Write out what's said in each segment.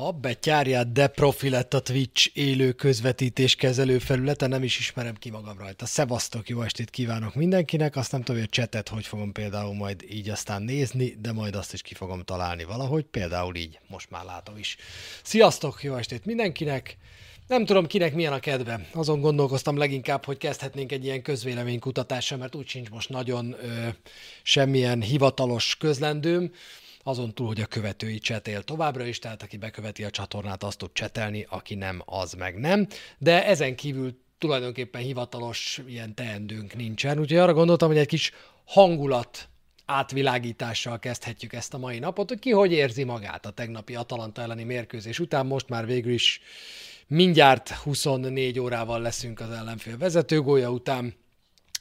A betyárját, de profi lett a Twitch élő közvetítés kezelő felülete, nem is ismerem ki magam rajta. Szevasztok, jó estét kívánok mindenkinek, azt nem tudom, hogy a csetet hogy fogom például majd így aztán nézni, de majd azt is ki fogom találni valahogy, például így, most már látom is. Sziasztok, jó estét mindenkinek! Nem tudom, kinek milyen a kedve. Azon gondolkoztam leginkább, hogy kezdhetnénk egy ilyen közvéleménykutatással, mert úgy sincs most nagyon ö, semmilyen hivatalos közlendőm azon túl, hogy a követői csetél továbbra is, tehát aki beköveti a csatornát, azt tud csetelni, aki nem, az meg nem. De ezen kívül tulajdonképpen hivatalos ilyen teendőnk nincsen, úgyhogy arra gondoltam, hogy egy kis hangulat átvilágítással kezdhetjük ezt a mai napot, hogy ki hogy érzi magát a tegnapi Atalanta elleni mérkőzés után, most már végül is mindjárt 24 órával leszünk az ellenfél vezetőgója után,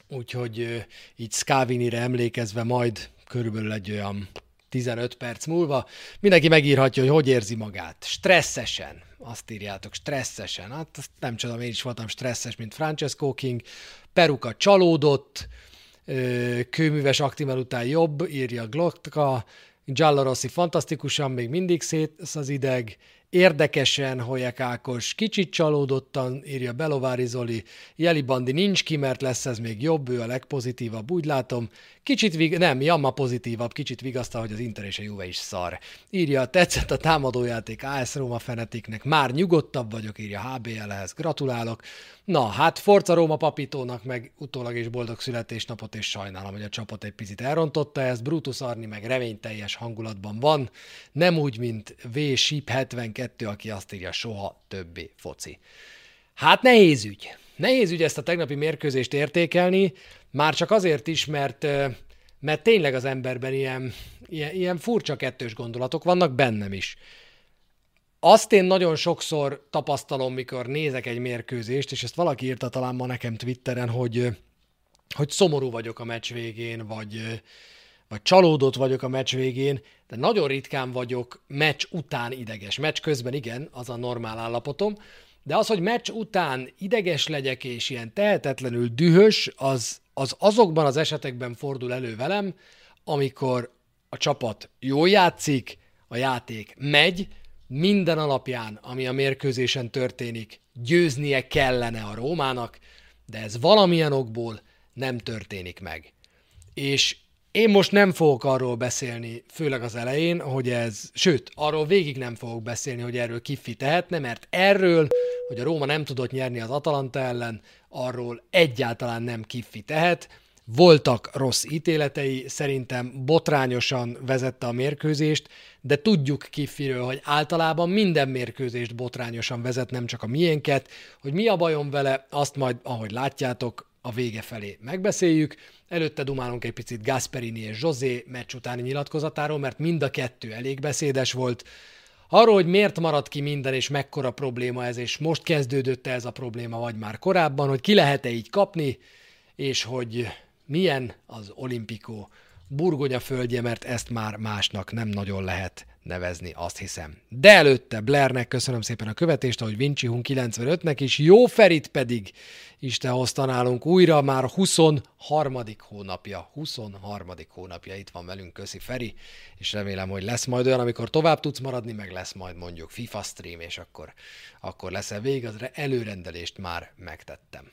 úgyhogy így Scavinire emlékezve majd körülbelül egy olyan 15 perc múlva. Mindenki megírhatja, hogy hogy érzi magát. Stresszesen. Azt írjátok, stresszesen. Hát nem csodom, én is voltam stresszes, mint Francesco King. Peruka csalódott, kőműves aktimel után jobb, írja Glocka. Giallo Rossi fantasztikusan, még mindig szét az ideg, Érdekesen, Holyek Ákos, kicsit csalódottan, írja Belovári Zoli, Jeli Bandi nincs ki, mert lesz ez még jobb, ő a legpozitívabb, úgy látom. Kicsit, vig- nem, Jamma pozitívabb, kicsit vigasztal, hogy az Inter és a Juve is szar. Írja, tetszett a támadójáték AS Roma fenetiknek, már nyugodtabb vagyok, írja HBL-hez, gratulálok. Na, hát Forza Róma Papitónak meg utólag is boldog születésnapot, és sajnálom, hogy a csapat egy picit elrontotta ezt. Brutus Arni meg reményteljes hangulatban van, nem úgy, mint V. Ship 72, aki azt írja, soha többé foci. Hát nehéz ügy. Nehéz ügy ezt a tegnapi mérkőzést értékelni, már csak azért is, mert, mert tényleg az emberben ilyen, ilyen, ilyen furcsa kettős gondolatok vannak bennem is. Azt én nagyon sokszor tapasztalom, mikor nézek egy mérkőzést, és ezt valaki írta talán ma nekem Twitteren, hogy, hogy szomorú vagyok a meccs végén, vagy, vagy csalódott vagyok a meccs végén, de nagyon ritkán vagyok meccs után ideges. Meccs közben igen, az a normál állapotom, de az, hogy meccs után ideges legyek és ilyen tehetetlenül dühös, az, az azokban az esetekben fordul elő velem, amikor a csapat jól játszik, a játék megy, minden alapján, ami a mérkőzésen történik, győznie kellene a Rómának, de ez valamilyen okból nem történik meg. És én most nem fogok arról beszélni, főleg az elején, hogy ez, sőt, arról végig nem fogok beszélni, hogy erről kifi tehetne, mert erről, hogy a Róma nem tudott nyerni az Atalanta ellen, arról egyáltalán nem kifi tehet, voltak rossz ítéletei, szerintem botrányosan vezette a mérkőzést, de tudjuk Kiffiről, hogy általában minden mérkőzést botrányosan vezet, nem csak a miénket. Hogy mi a bajom vele, azt majd, ahogy látjátok, a vége felé megbeszéljük. Előtte dumálunk egy picit Gasperini és José meccs utáni nyilatkozatáról, mert mind a kettő elég beszédes volt. Arról, hogy miért maradt ki minden, és mekkora probléma ez, és most kezdődött ez a probléma, vagy már korábban, hogy ki lehet-e így kapni, és hogy milyen az olimpikó burgonya földje, mert ezt már másnak nem nagyon lehet nevezni, azt hiszem. De előtte Blairnek köszönöm szépen a követést, ahogy Vinci Hun 95-nek is, jó Ferit pedig Isten hozta nálunk újra, már 23. hónapja, 23. hónapja itt van velünk, köszi Feri, és remélem, hogy lesz majd olyan, amikor tovább tudsz maradni, meg lesz majd mondjuk FIFA stream, és akkor, akkor lesz-e vég, az előrendelést már megtettem.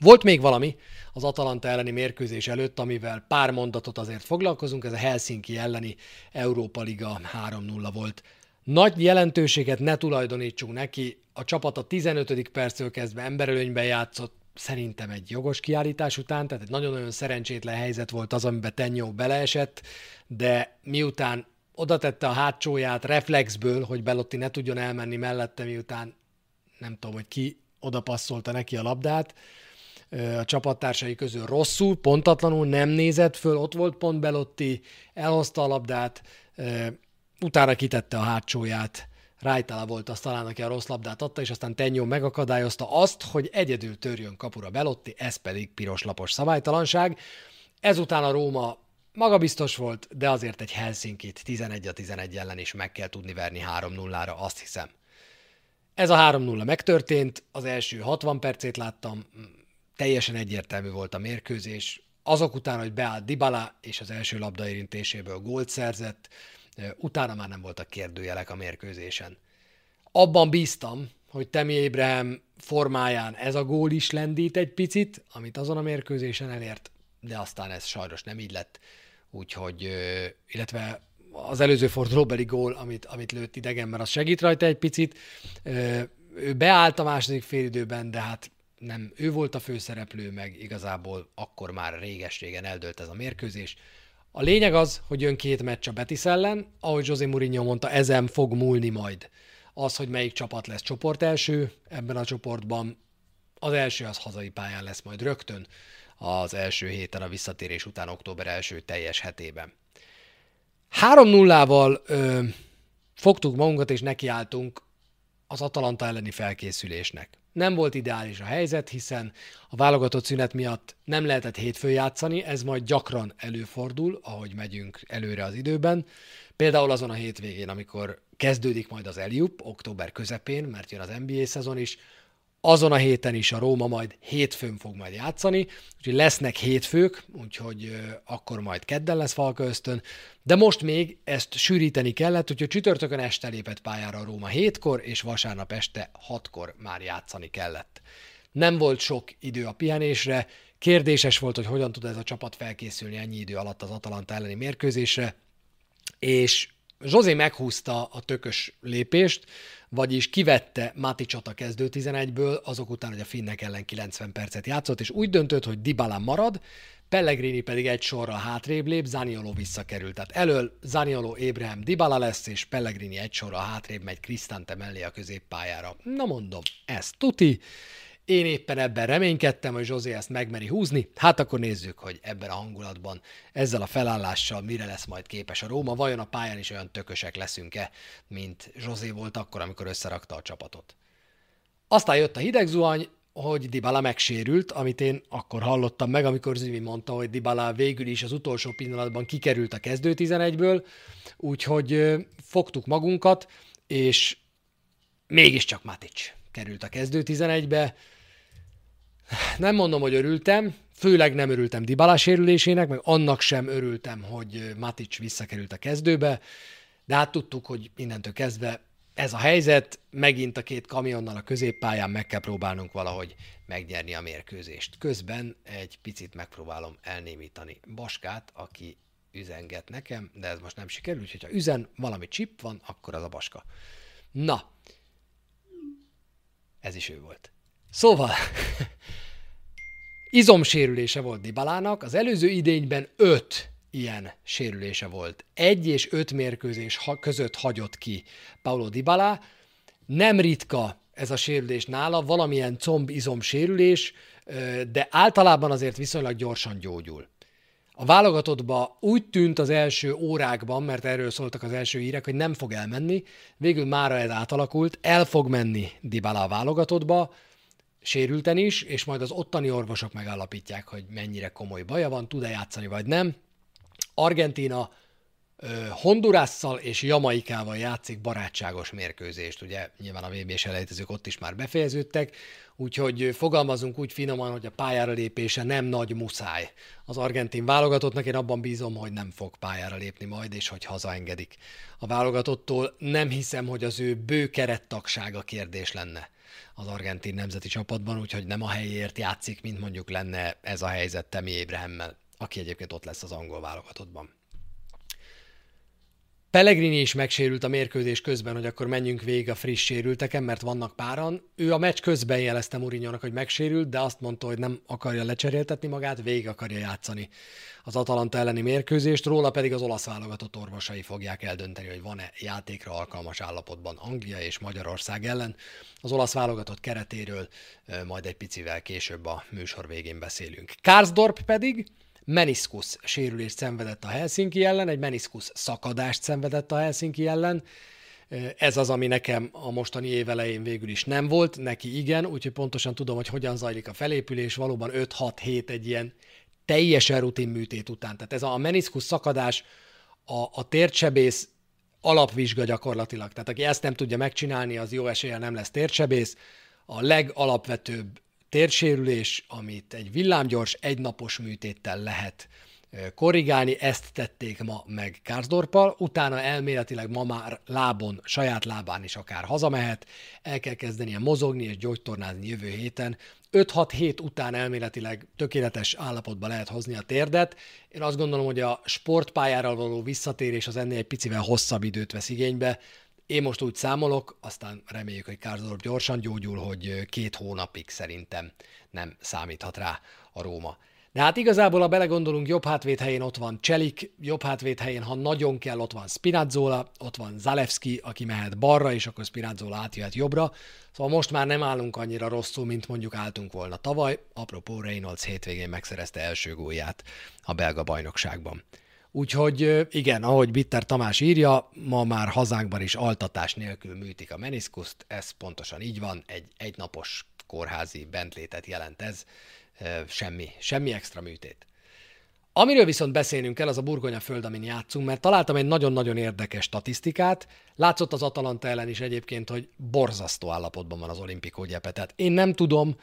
Volt még valami az Atalanta elleni mérkőzés előtt, amivel pár mondatot azért foglalkozunk, ez a Helsinki elleni Európa Liga 3-0 volt. Nagy jelentőséget ne tulajdonítsunk neki, a csapat a 15. perctől kezdve emberölönyben játszott, szerintem egy jogos kiállítás után, tehát egy nagyon-nagyon szerencsétlen helyzet volt az, amiben Tenyó beleesett, de miután oda tette a hátsóját reflexből, hogy Belotti ne tudjon elmenni mellette, miután nem tudom, hogy ki oda passzolta neki a labdát, a csapattársai közül rosszul, pontatlanul nem nézett föl, ott volt pont Belotti, elhozta a labdát, utána kitette a hátsóját, Rájtala volt az talán, aki a rossz labdát adta, és aztán Tenyó megakadályozta azt, hogy egyedül törjön kapura Belotti, ez pedig piros lapos szabálytalanság. Ezután a Róma magabiztos volt, de azért egy Helsinki-t 11 a 11 ellen is meg kell tudni verni 3-0-ra, azt hiszem. Ez a 3-0 megtörtént, az első 60 percét láttam, teljesen egyértelmű volt a mérkőzés. Azok után, hogy beállt Dybala, és az első érintéséből gólt szerzett, utána már nem voltak kérdőjelek a mérkőzésen. Abban bíztam, hogy Temi Ébrahim formáján ez a gól is lendít egy picit, amit azon a mérkőzésen elért, de aztán ez sajnos nem így lett. Úgyhogy, illetve az előző fordulóbeli gól, amit, amit lőtt idegenben, az segít rajta egy picit. Ő beállt a második félidőben, de hát nem ő volt a főszereplő, meg igazából akkor már réges-régen eldőlt ez a mérkőzés. A lényeg az, hogy jön két meccs a Betis ellen, ahogy José Mourinho mondta, ezen fog múlni majd. Az, hogy melyik csapat lesz csoport első ebben a csoportban, az első az hazai pályán lesz majd rögtön az első héten a visszatérés után október első teljes hetében. 3-0-val ö, fogtuk magunkat és nekiálltunk az Atalanta elleni felkészülésnek. Nem volt ideális a helyzet, hiszen a válogatott szünet miatt nem lehetett hétfőn játszani, ez majd gyakran előfordul, ahogy megyünk előre az időben. Például azon a hétvégén, amikor kezdődik majd az Eliup, október közepén, mert jön az NBA szezon is, azon a héten is a Róma majd hétfőn fog majd játszani, úgyhogy lesznek hétfők, úgyhogy akkor majd kedden lesz Falka ösztön, de most még ezt sűríteni kellett, úgyhogy csütörtökön este lépett pályára a Róma hétkor, és vasárnap este hatkor már játszani kellett. Nem volt sok idő a pihenésre, kérdéses volt, hogy hogyan tud ez a csapat felkészülni ennyi idő alatt az Atalanta elleni mérkőzésre, és Zsozé meghúzta a tökös lépést, vagyis kivette Maticsot a kezdő 11-ből, azok után, hogy a finnek ellen 90 percet játszott, és úgy döntött, hogy Dybala marad, Pellegrini pedig egy sorra hátrébb lép, Zaniolo visszakerült. Tehát elől Zaniolo, Ébrahim, Dybala lesz, és Pellegrini egy sorra hátrébb megy Krisztante mellé a középpályára. Na mondom, ez tuti. Én éppen ebben reménykedtem, hogy Zsozé ezt megmeri húzni. Hát akkor nézzük, hogy ebben a hangulatban, ezzel a felállással mire lesz majd képes a Róma. Vajon a pályán is olyan tökösek leszünk-e, mint Zsozé volt akkor, amikor összerakta a csapatot. Aztán jött a hideg zuhany, hogy Dybala megsérült, amit én akkor hallottam meg, amikor Zimi mondta, hogy Dybala végül is az utolsó pillanatban kikerült a kezdő 11-ből, úgyhogy fogtuk magunkat, és mégiscsak Matic került a kezdő 11-be, nem mondom, hogy örültem, főleg nem örültem Dybala sérülésének, meg annak sem örültem, hogy Matic visszakerült a kezdőbe, de hát tudtuk, hogy innentől kezdve ez a helyzet, megint a két kamionnal a középpályán meg kell próbálnunk valahogy megnyerni a mérkőzést. Közben egy picit megpróbálom elnémítani Baskát, aki üzenget nekem, de ez most nem sikerül, úgyhogy ha üzen, valami chip van, akkor az a Baska. Na, ez is ő volt. Szóval, izomsérülése volt Dibalának, az előző idényben öt ilyen sérülése volt. Egy és öt mérkőzés között hagyott ki Paulo Dybala. Nem ritka ez a sérülés nála, valamilyen comb-izom sérülés, de általában azért viszonylag gyorsan gyógyul. A válogatottba úgy tűnt az első órákban, mert erről szóltak az első hírek, hogy nem fog elmenni, végül mára ez átalakult, el fog menni Dybala a válogatottba, sérülten is, és majd az ottani orvosok megállapítják, hogy mennyire komoly baja van, tud-e játszani vagy nem. Argentina Hondurasszal és Jamaikával játszik barátságos mérkőzést, ugye nyilván a VB-s elejtezők ott is már befejeződtek, úgyhogy fogalmazunk úgy finoman, hogy a pályára lépése nem nagy muszáj. Az argentin válogatottnak én abban bízom, hogy nem fog pályára lépni majd, és hogy hazaengedik. A válogatottól nem hiszem, hogy az ő bő kerettagsága kérdés lenne az argentin nemzeti csapatban, úgyhogy nem a helyért játszik, mint mondjuk lenne ez a helyzet Temi Ébrehemmel, aki egyébként ott lesz az angol válogatottban. Pellegrini is megsérült a mérkőzés közben, hogy akkor menjünk végig a friss sérülteken, mert vannak páran. Ő a meccs közben jelezte mourinho hogy megsérült, de azt mondta, hogy nem akarja lecseréltetni magát, végig akarja játszani az Atalanta elleni mérkőzést, róla pedig az olasz válogatott orvosai fogják eldönteni, hogy van-e játékra alkalmas állapotban Anglia és Magyarország ellen. Az olasz válogatott keretéről majd egy picivel később a műsor végén beszélünk. Karsdorp pedig meniskusz sérülést szenvedett a Helsinki ellen, egy meniskusz szakadást szenvedett a Helsinki ellen. Ez az, ami nekem a mostani év elején végül is nem volt, neki igen, úgyhogy pontosan tudom, hogy hogyan zajlik a felépülés, valóban 5-6 hét egy ilyen teljesen rutin műtét után. Tehát ez a meniszkusz szakadás, a, a tércsebész alapvizsga gyakorlatilag. Tehát aki ezt nem tudja megcsinálni, az jó eséllyel nem lesz tércsebész. A legalapvetőbb térsérülés, amit egy villámgyors, egynapos műtéttel lehet korrigálni, ezt tették ma meg Kárzdorpal, utána elméletileg ma már lábon, saját lábán is akár hazamehet, el kell kezdenie mozogni és gyógytornázni jövő héten, 5-6 hét után elméletileg tökéletes állapotba lehet hozni a térdet. Én azt gondolom, hogy a sportpályára való visszatérés az ennél egy picivel hosszabb időt vesz igénybe. Én most úgy számolok, aztán reméljük, hogy Kárzdorp gyorsan gyógyul, hogy két hónapig szerintem nem számíthat rá a Róma. De hát igazából, ha belegondolunk, jobb hátvéd helyén ott van Cselik, jobb hátvéd helyén, ha nagyon kell, ott van Spinazzola, ott van Zalewski, aki mehet balra, és akkor Spinazzola átjöhet jobbra. Szóval most már nem állunk annyira rosszul, mint mondjuk álltunk volna tavaly. Apropó, Reynolds hétvégén megszerezte első gólját a belga bajnokságban. Úgyhogy igen, ahogy Bitter Tamás írja, ma már hazánkban is altatás nélkül műtik a meniszkuszt, ez pontosan így van, egy egynapos kórházi bentlétet jelent ez, semmi, semmi extra műtét. Amiről viszont beszélnünk kell, az a burgonya föld, amin játszunk, mert találtam egy nagyon-nagyon érdekes statisztikát. Látszott az Atalanta ellen is egyébként, hogy borzasztó állapotban van az olimpikó gyepe. Tehát én nem tudom,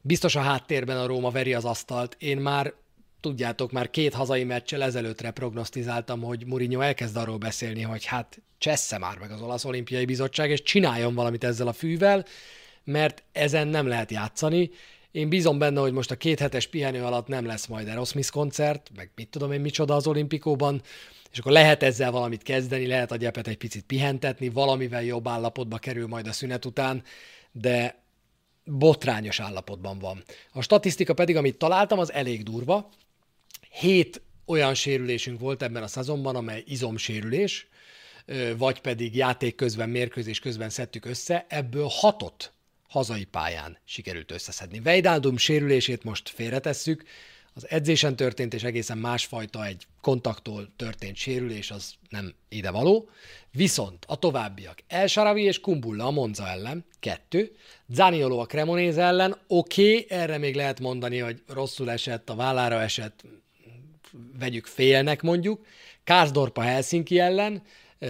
biztos a háttérben a Róma veri az asztalt. Én már, tudjátok, már két hazai meccsel ezelőttre prognosztizáltam, hogy Mourinho elkezd arról beszélni, hogy hát csessze már meg az olasz olimpiai bizottság, és csináljon valamit ezzel a fűvel, mert ezen nem lehet játszani én bízom benne, hogy most a két hetes pihenő alatt nem lesz majd Aerosmith koncert, meg mit tudom én micsoda az olimpikóban, és akkor lehet ezzel valamit kezdeni, lehet a gyepet egy picit pihentetni, valamivel jobb állapotba kerül majd a szünet után, de botrányos állapotban van. A statisztika pedig, amit találtam, az elég durva. Hét olyan sérülésünk volt ebben a szezonban, amely izomsérülés, vagy pedig játék közben, mérkőzés közben szedtük össze, ebből hatot hazai pályán sikerült összeszedni. Vejdáldum sérülését most félretesszük, az edzésen történt és egészen másfajta egy kontaktól történt sérülés, az nem ide való. Viszont a továbbiak. El Saravi és Kumbulla a Monza ellen, kettő. Zaniolo a Cremonese ellen, oké, okay, erre még lehet mondani, hogy rosszul esett, a vállára esett, vegyük félnek mondjuk. Kárzdorpa Helsinki ellen,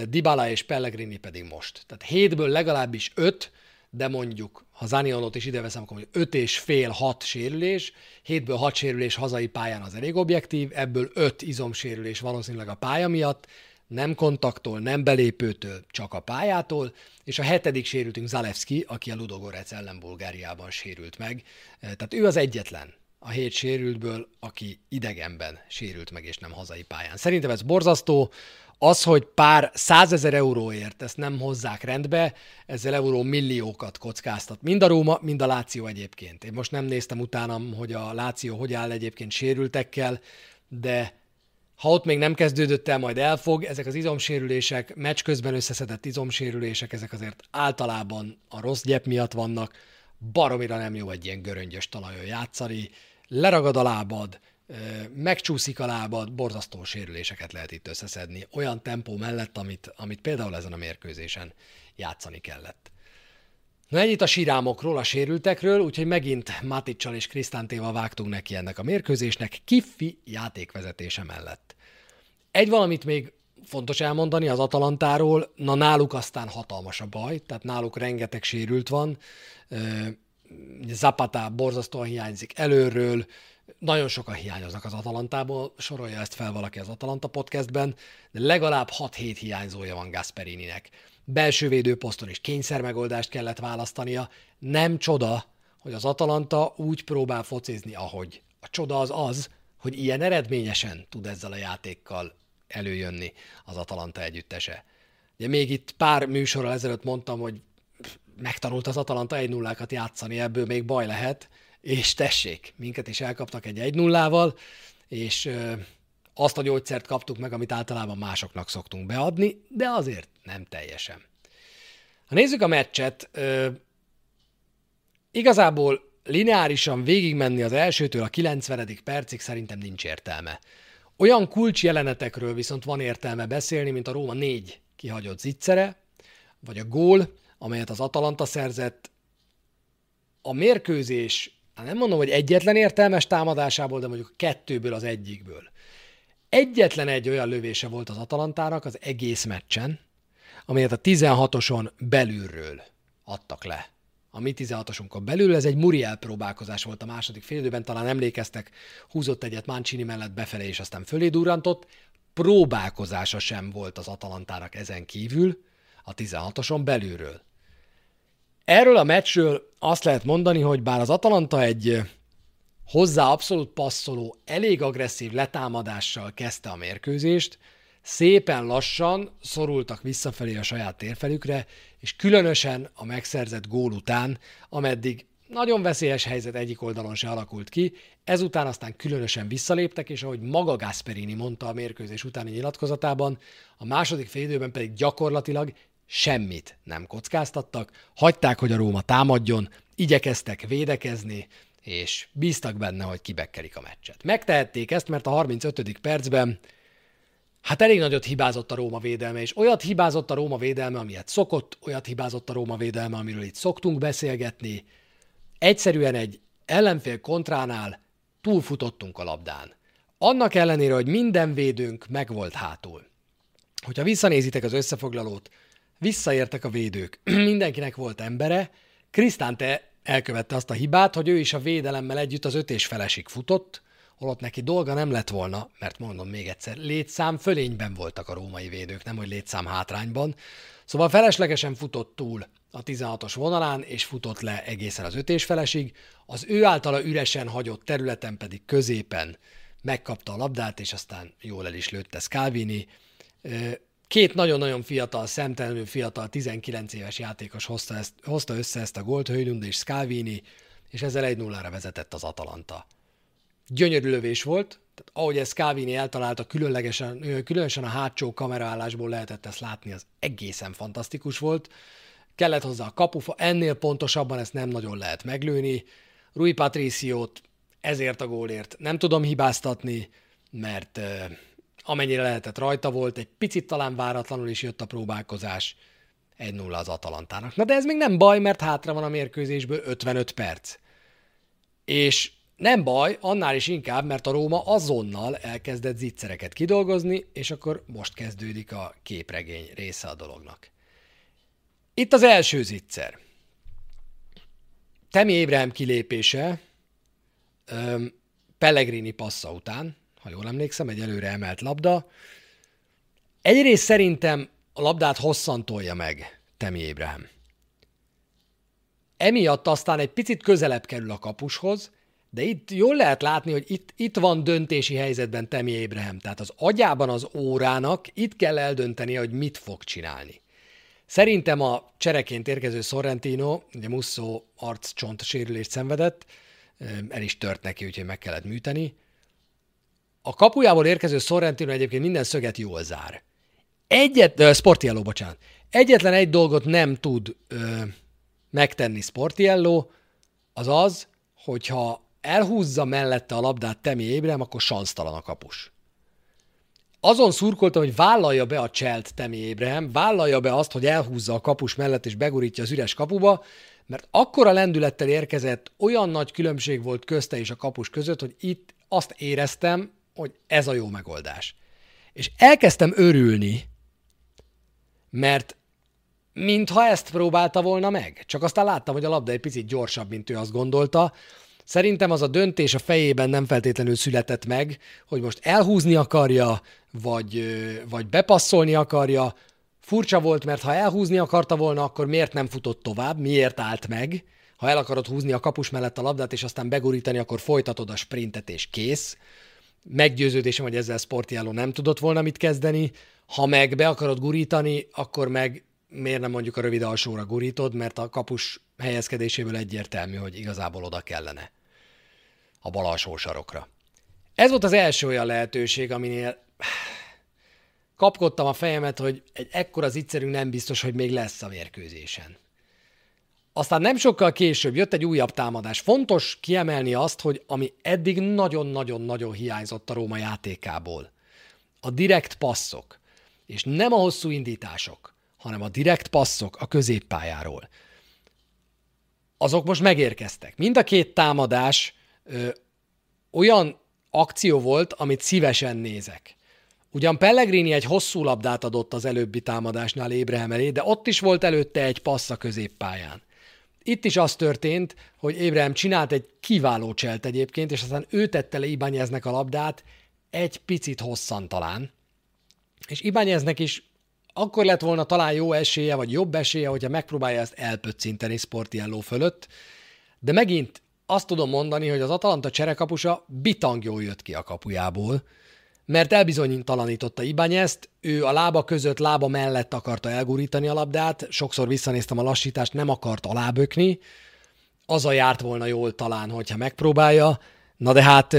Dybala és Pellegrini pedig most. Tehát hétből legalábbis öt, de mondjuk, ha Zaniolót is ide veszem, akkor 5 és fél, 6 sérülés, 7-ből 6 sérülés hazai pályán az elég objektív, ebből 5 izomsérülés valószínűleg a pálya miatt, nem kontaktól, nem belépőtől, csak a pályától, és a hetedik sérültünk Zalewski, aki a Ludogorec ellen Bulgáriában sérült meg. Tehát ő az egyetlen a hét sérültből, aki idegenben sérült meg, és nem hazai pályán. Szerintem ez borzasztó, az, hogy pár százezer euróért ezt nem hozzák rendbe, ezzel euró milliókat kockáztat. Mind a Róma, mind a Láció egyébként. Én most nem néztem utánam, hogy a Láció hogy áll egyébként sérültekkel, de ha ott még nem kezdődött el, majd elfog, ezek az izomsérülések, meccs közben összeszedett izomsérülések, ezek azért általában a rossz gyep miatt vannak, baromira nem jó egy ilyen göröngyös talajon játszani, leragad a lábad, megcsúszik a lábad, borzasztó sérüléseket lehet itt összeszedni, olyan tempó mellett, amit, amit például ezen a mérkőzésen játszani kellett. Na ennyit a sirámokról, a sérültekről, úgyhogy megint Maticsal és Krisztántéval vágtunk neki ennek a mérkőzésnek, Kiffi játékvezetése mellett. Egy valamit még fontos elmondani az Atalantáról, na náluk aztán hatalmas a baj, tehát náluk rengeteg sérült van, Zapata borzasztóan hiányzik előről, nagyon sokan hiányoznak az Atalantából, sorolja ezt fel valaki az Atalanta podcastben, de legalább 6-7 hiányzója van Gasperininek. Belső védőposzton is kényszer megoldást kellett választania. Nem csoda, hogy az Atalanta úgy próbál focizni, ahogy. A csoda az az, hogy ilyen eredményesen tud ezzel a játékkal előjönni az Atalanta együttese. Ugye még itt pár műsorral ezelőtt mondtam, hogy megtanult az Atalanta 1 0 játszani, ebből még baj lehet, és tessék, minket is elkaptak egy 1 0 és azt a gyógyszert kaptuk meg, amit általában másoknak szoktunk beadni, de azért nem teljesen. Ha nézzük a meccset, igazából lineárisan végigmenni az elsőtől a 90. percig szerintem nincs értelme. Olyan kulcs jelenetekről viszont van értelme beszélni, mint a Róma négy kihagyott zicsere, vagy a gól, amelyet az Atalanta szerzett. A mérkőzés hát nem mondom, hogy egyetlen értelmes támadásából, de mondjuk kettőből az egyikből. Egyetlen egy olyan lövése volt az Atalantának az egész meccsen, amelyet a 16-oson belülről adtak le a mi 16-osunkon belül. Ez egy Muriel próbálkozás volt a második félidőben, talán emlékeztek, húzott egyet Mancini mellett befelé, és aztán fölé durrantott. Próbálkozása sem volt az Atalantának ezen kívül a 16-oson belülről. Erről a meccsről azt lehet mondani, hogy bár az Atalanta egy hozzá abszolút passzoló, elég agresszív letámadással kezdte a mérkőzést, szépen lassan szorultak visszafelé a saját térfelükre, és különösen a megszerzett gól után, ameddig nagyon veszélyes helyzet egyik oldalon se alakult ki, ezután aztán különösen visszaléptek, és ahogy maga Gasperini mondta a mérkőzés utáni nyilatkozatában, a második félidőben pedig gyakorlatilag semmit nem kockáztattak, hagyták, hogy a Róma támadjon, igyekeztek védekezni, és bíztak benne, hogy kibekkelik a meccset. Megtehették ezt, mert a 35. percben hát elég nagyot hibázott a Róma védelme, és olyat hibázott a Róma védelme, amilyet szokott, olyat hibázott a Róma védelme, amiről itt szoktunk beszélgetni. Egyszerűen egy ellenfél kontránál túlfutottunk a labdán. Annak ellenére, hogy minden védőnk megvolt hátul. Hogyha visszanézitek az összefoglalót, visszaértek a védők. Mindenkinek volt embere. Krisztánte elkövette azt a hibát, hogy ő is a védelemmel együtt az öt és felesig futott, holott neki dolga nem lett volna, mert mondom még egyszer, létszám fölényben voltak a római védők, nem hogy létszám hátrányban. Szóval feleslegesen futott túl a 16-os vonalán, és futott le egészen az öt és felesig. Az ő általa üresen hagyott területen pedig középen megkapta a labdát, és aztán jól el is lőtte Scalvini. Két nagyon-nagyon fiatal, szemtelenül fiatal, 19 éves játékos hozta, ezt, hozta össze ezt a gólt, Höjlund és Scalvini, és ezzel 1-0-ra vezetett az Atalanta. Gyönyörű lövés volt, tehát ahogy ezt Scalvini eltalálta, különlegesen, különösen a hátsó kameraállásból lehetett ezt látni, az egészen fantasztikus volt. Kellett hozzá a kapufa, ennél pontosabban ezt nem nagyon lehet meglőni. Rui Patriciót ezért a gólért nem tudom hibáztatni, mert amennyire lehetett rajta volt, egy picit talán váratlanul is jött a próbálkozás, 1-0 az Atalantának. Na de ez még nem baj, mert hátra van a mérkőzésből 55 perc. És nem baj, annál is inkább, mert a Róma azonnal elkezdett zicsereket kidolgozni, és akkor most kezdődik a képregény része a dolognak. Itt az első zicser. Temi Ébrahim kilépése Pellegrini passza után, ha jól emlékszem, egy előre emelt labda. Egyrészt szerintem a labdát hosszan tolja meg Temi Ébrahim. Emiatt aztán egy picit közelebb kerül a kapushoz, de itt jól lehet látni, hogy itt, itt van döntési helyzetben Temi Ébrahim. Tehát az agyában az órának itt kell eldönteni, hogy mit fog csinálni. Szerintem a csereként érkező Sorrentino, ugye Musso arccsont sérülést szenvedett, el is tört neki, úgyhogy meg kellett műteni. A kapujából érkező Sorrentino egyébként minden szöget jól zár. Egyet, uh, Sportiello, bocsánat. Egyetlen egy dolgot nem tud ö, megtenni Sportiello, az az, hogyha elhúzza mellette a labdát Temi Ébrem, akkor sansztalan a kapus. Azon szurkoltam, hogy vállalja be a cselt Temi Ébrem, vállalja be azt, hogy elhúzza a kapus mellett és begurítja az üres kapuba, mert akkora lendülettel érkezett, olyan nagy különbség volt közte és a kapus között, hogy itt azt éreztem, hogy ez a jó megoldás. És elkezdtem örülni, mert mintha ezt próbálta volna meg. Csak aztán láttam, hogy a labda egy picit gyorsabb, mint ő azt gondolta. Szerintem az a döntés a fejében nem feltétlenül született meg, hogy most elhúzni akarja, vagy, vagy bepasszolni akarja. Furcsa volt, mert ha elhúzni akarta volna, akkor miért nem futott tovább, miért állt meg? Ha el akarod húzni a kapus mellett a labdát, és aztán begurítani, akkor folytatod a sprintet, és kész meggyőződésem, hogy ezzel sportjáló nem tudott volna mit kezdeni. Ha meg be akarod gurítani, akkor meg miért nem mondjuk a rövid alsóra gurítod, mert a kapus helyezkedéséből egyértelmű, hogy igazából oda kellene a bal alsó sarokra. Ez volt az első olyan lehetőség, aminél kapkodtam a fejemet, hogy egy ekkora zicserünk nem biztos, hogy még lesz a mérkőzésen. Aztán nem sokkal később jött egy újabb támadás. Fontos kiemelni azt, hogy ami eddig nagyon-nagyon-nagyon hiányzott a Róma játékából. A direkt passzok. És nem a hosszú indítások, hanem a direkt passzok a középpályáról. Azok most megérkeztek. Mind a két támadás ö, olyan akció volt, amit szívesen nézek. Ugyan Pellegrini egy hosszú labdát adott az előbbi támadásnál Ébrehem elé, de ott is volt előtte egy passz a középpályán. Itt is az történt, hogy Ébrahim csinált egy kiváló cselt egyébként, és aztán ő tette le Ibányeznek a labdát, egy picit hosszan talán. És Ibányeznek is akkor lett volna talán jó esélye, vagy jobb esélye, hogyha megpróbálja ezt elpöccinteni Sportiello fölött, de megint azt tudom mondani, hogy az Atalanta cserekapusa bitang jól jött ki a kapujából, mert elbizonytalanította Ibányezt, ő a lába között, lába mellett akarta elgurítani a labdát, sokszor visszanéztem a lassítást, nem akart alábökni, az a járt volna jól talán, hogyha megpróbálja, na de hát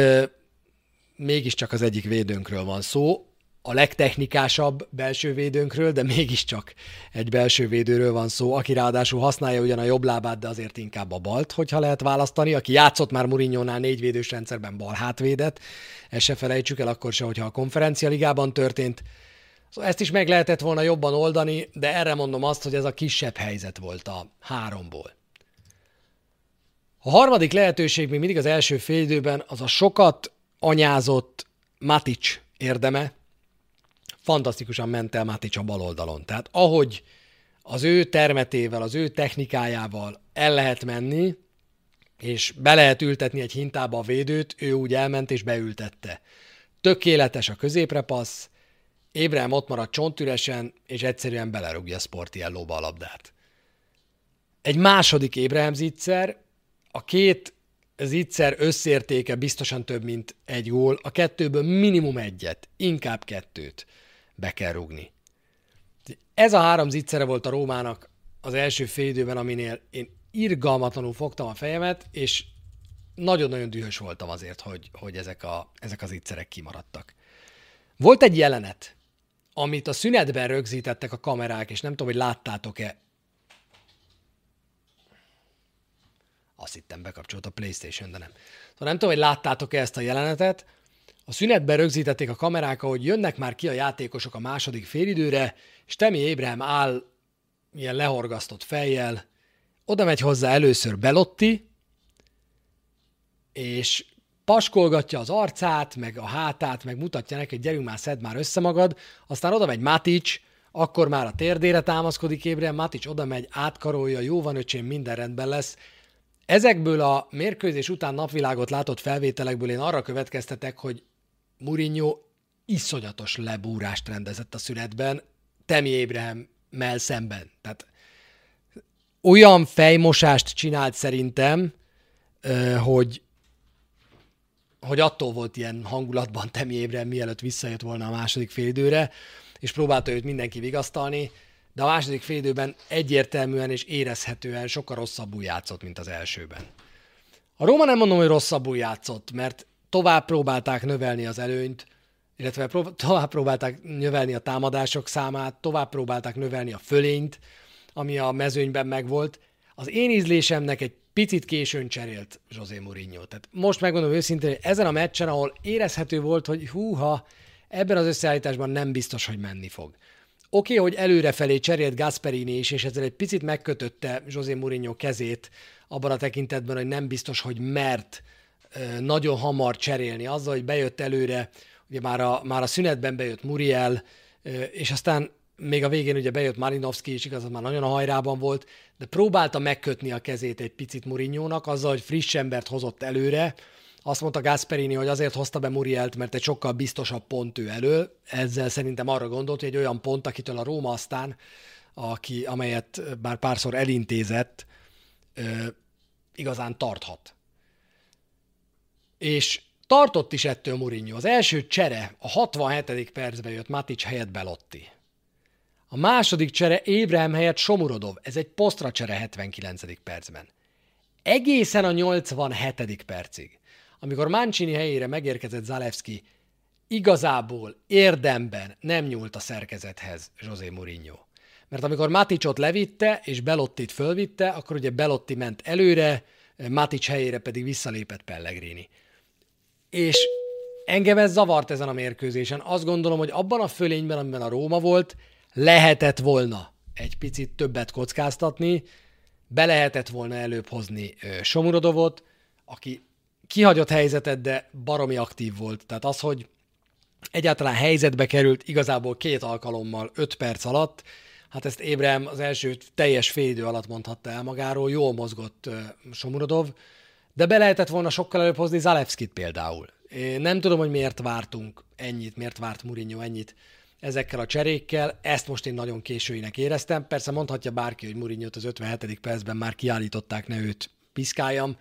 mégiscsak az egyik védőnkről van szó, a legtechnikásabb belső védőnkről, de mégiscsak egy belső védőről van szó, aki ráadásul használja ugyan a jobb lábát, de azért inkább a balt, hogyha lehet választani, aki játszott már Murinyónál négy védős rendszerben bal hátvédet, ezt se felejtsük el akkor se, hogyha a konferencia ligában történt. Szóval ezt is meg lehetett volna jobban oldani, de erre mondom azt, hogy ez a kisebb helyzet volt a háromból. A harmadik lehetőség még mindig az első félidőben az a sokat anyázott Matic érdeme, fantasztikusan ment el Mátics a bal oldalon. Tehát ahogy az ő termetével, az ő technikájával el lehet menni, és be lehet ültetni egy hintába a védőt, ő úgy elment és beültette. Tökéletes a középre passz, Ébrahim ott marad csontüresen, és egyszerűen belerúgja Sportiellóba a labdát. Egy második Ébrahim zicser, a két zicser összértéke biztosan több, mint egy gól, a kettőből minimum egyet, inkább kettőt be kell rúgni. Ez a három zicsere volt a Rómának az első fél aminél én irgalmatlanul fogtam a fejemet, és nagyon-nagyon dühös voltam azért, hogy, hogy ezek, a, ezek az ittszerek kimaradtak. Volt egy jelenet, amit a szünetben rögzítettek a kamerák, és nem tudom, hogy láttátok-e. Azt hittem bekapcsolt a Playstation, de nem. Szóval nem tudom, hogy láttátok-e ezt a jelenetet, a szünetben rögzítették a kamerák, hogy jönnek már ki a játékosok a második félidőre, és Temi Ébrahim áll ilyen lehorgasztott fejjel, oda megy hozzá először Belotti, és paskolgatja az arcát, meg a hátát, meg mutatja neki, hogy gyerünk már, szedd már össze magad, aztán oda megy Matic, akkor már a térdére támaszkodik Ébrahim, Matic oda megy, átkarolja, jó van öcsém, minden rendben lesz. Ezekből a mérkőzés után napvilágot látott felvételekből én arra következtetek, hogy Mourinho iszonyatos lebúrást rendezett a szünetben, Temi Ébrahim mell szemben. Tehát olyan fejmosást csinált szerintem, hogy, hogy attól volt ilyen hangulatban Temi Ébrahim, mielőtt visszajött volna a második félidőre, és próbálta őt mindenki vigasztalni, de a második félidőben egyértelműen és érezhetően sokkal rosszabbul játszott, mint az elsőben. A Róma nem mondom, hogy rosszabbul játszott, mert tovább próbálták növelni az előnyt, illetve prób- tovább próbálták növelni a támadások számát, tovább próbálták növelni a fölényt, ami a mezőnyben megvolt. Az én ízlésemnek egy picit későn cserélt José Mourinho. Tehát most megmondom őszintén, hogy ezen a meccsen, ahol érezhető volt, hogy húha, ebben az összeállításban nem biztos, hogy menni fog. Oké, okay, hogy előrefelé cserélt Gasperini is, és ezzel egy picit megkötötte José Mourinho kezét abban a tekintetben, hogy nem biztos, hogy mert nagyon hamar cserélni. Azzal, hogy bejött előre, ugye már a, már a szünetben bejött Muriel, és aztán még a végén ugye bejött Marinovski, és igaz, már nagyon a hajrában volt, de próbálta megkötni a kezét egy picit Murinyónak, azzal, hogy friss embert hozott előre. Azt mondta Gasperini, hogy azért hozta be Murielt, mert egy sokkal biztosabb pont ő elő. Ezzel szerintem arra gondolt, hogy egy olyan pont, akitől a Róma aztán, aki, amelyet bár párszor elintézett, igazán tarthat. És tartott is ettől Mourinho. Az első csere a 67. percben jött Matic helyett Belotti. A második csere Ébrahim helyett Somurodov. Ez egy posztra csere 79. percben. Egészen a 87. percig, amikor Mancini helyére megérkezett Zalewski, igazából érdemben nem nyúlt a szerkezethez José Mourinho. Mert amikor Maticot levitte és Belottit fölvitte, akkor ugye Belotti ment előre, Matic helyére pedig visszalépett Pellegrini és engem ez zavart ezen a mérkőzésen. Azt gondolom, hogy abban a fölényben, amiben a Róma volt, lehetett volna egy picit többet kockáztatni, be lehetett volna előbb hozni Somurodovot, aki kihagyott helyzetet, de baromi aktív volt. Tehát az, hogy egyáltalán helyzetbe került igazából két alkalommal, öt perc alatt, Hát ezt Ébrem az első teljes félidő alatt mondhatta el magáról, jól mozgott Somurodov, de be lehetett volna sokkal előbb hozni Zalewskit például. Én nem tudom, hogy miért vártunk ennyit, miért várt Mourinho ennyit ezekkel a cserékkel. Ezt most én nagyon későinek éreztem. Persze mondhatja bárki, hogy Mourinho az 57. percben már kiállították, ne őt piszkáljam,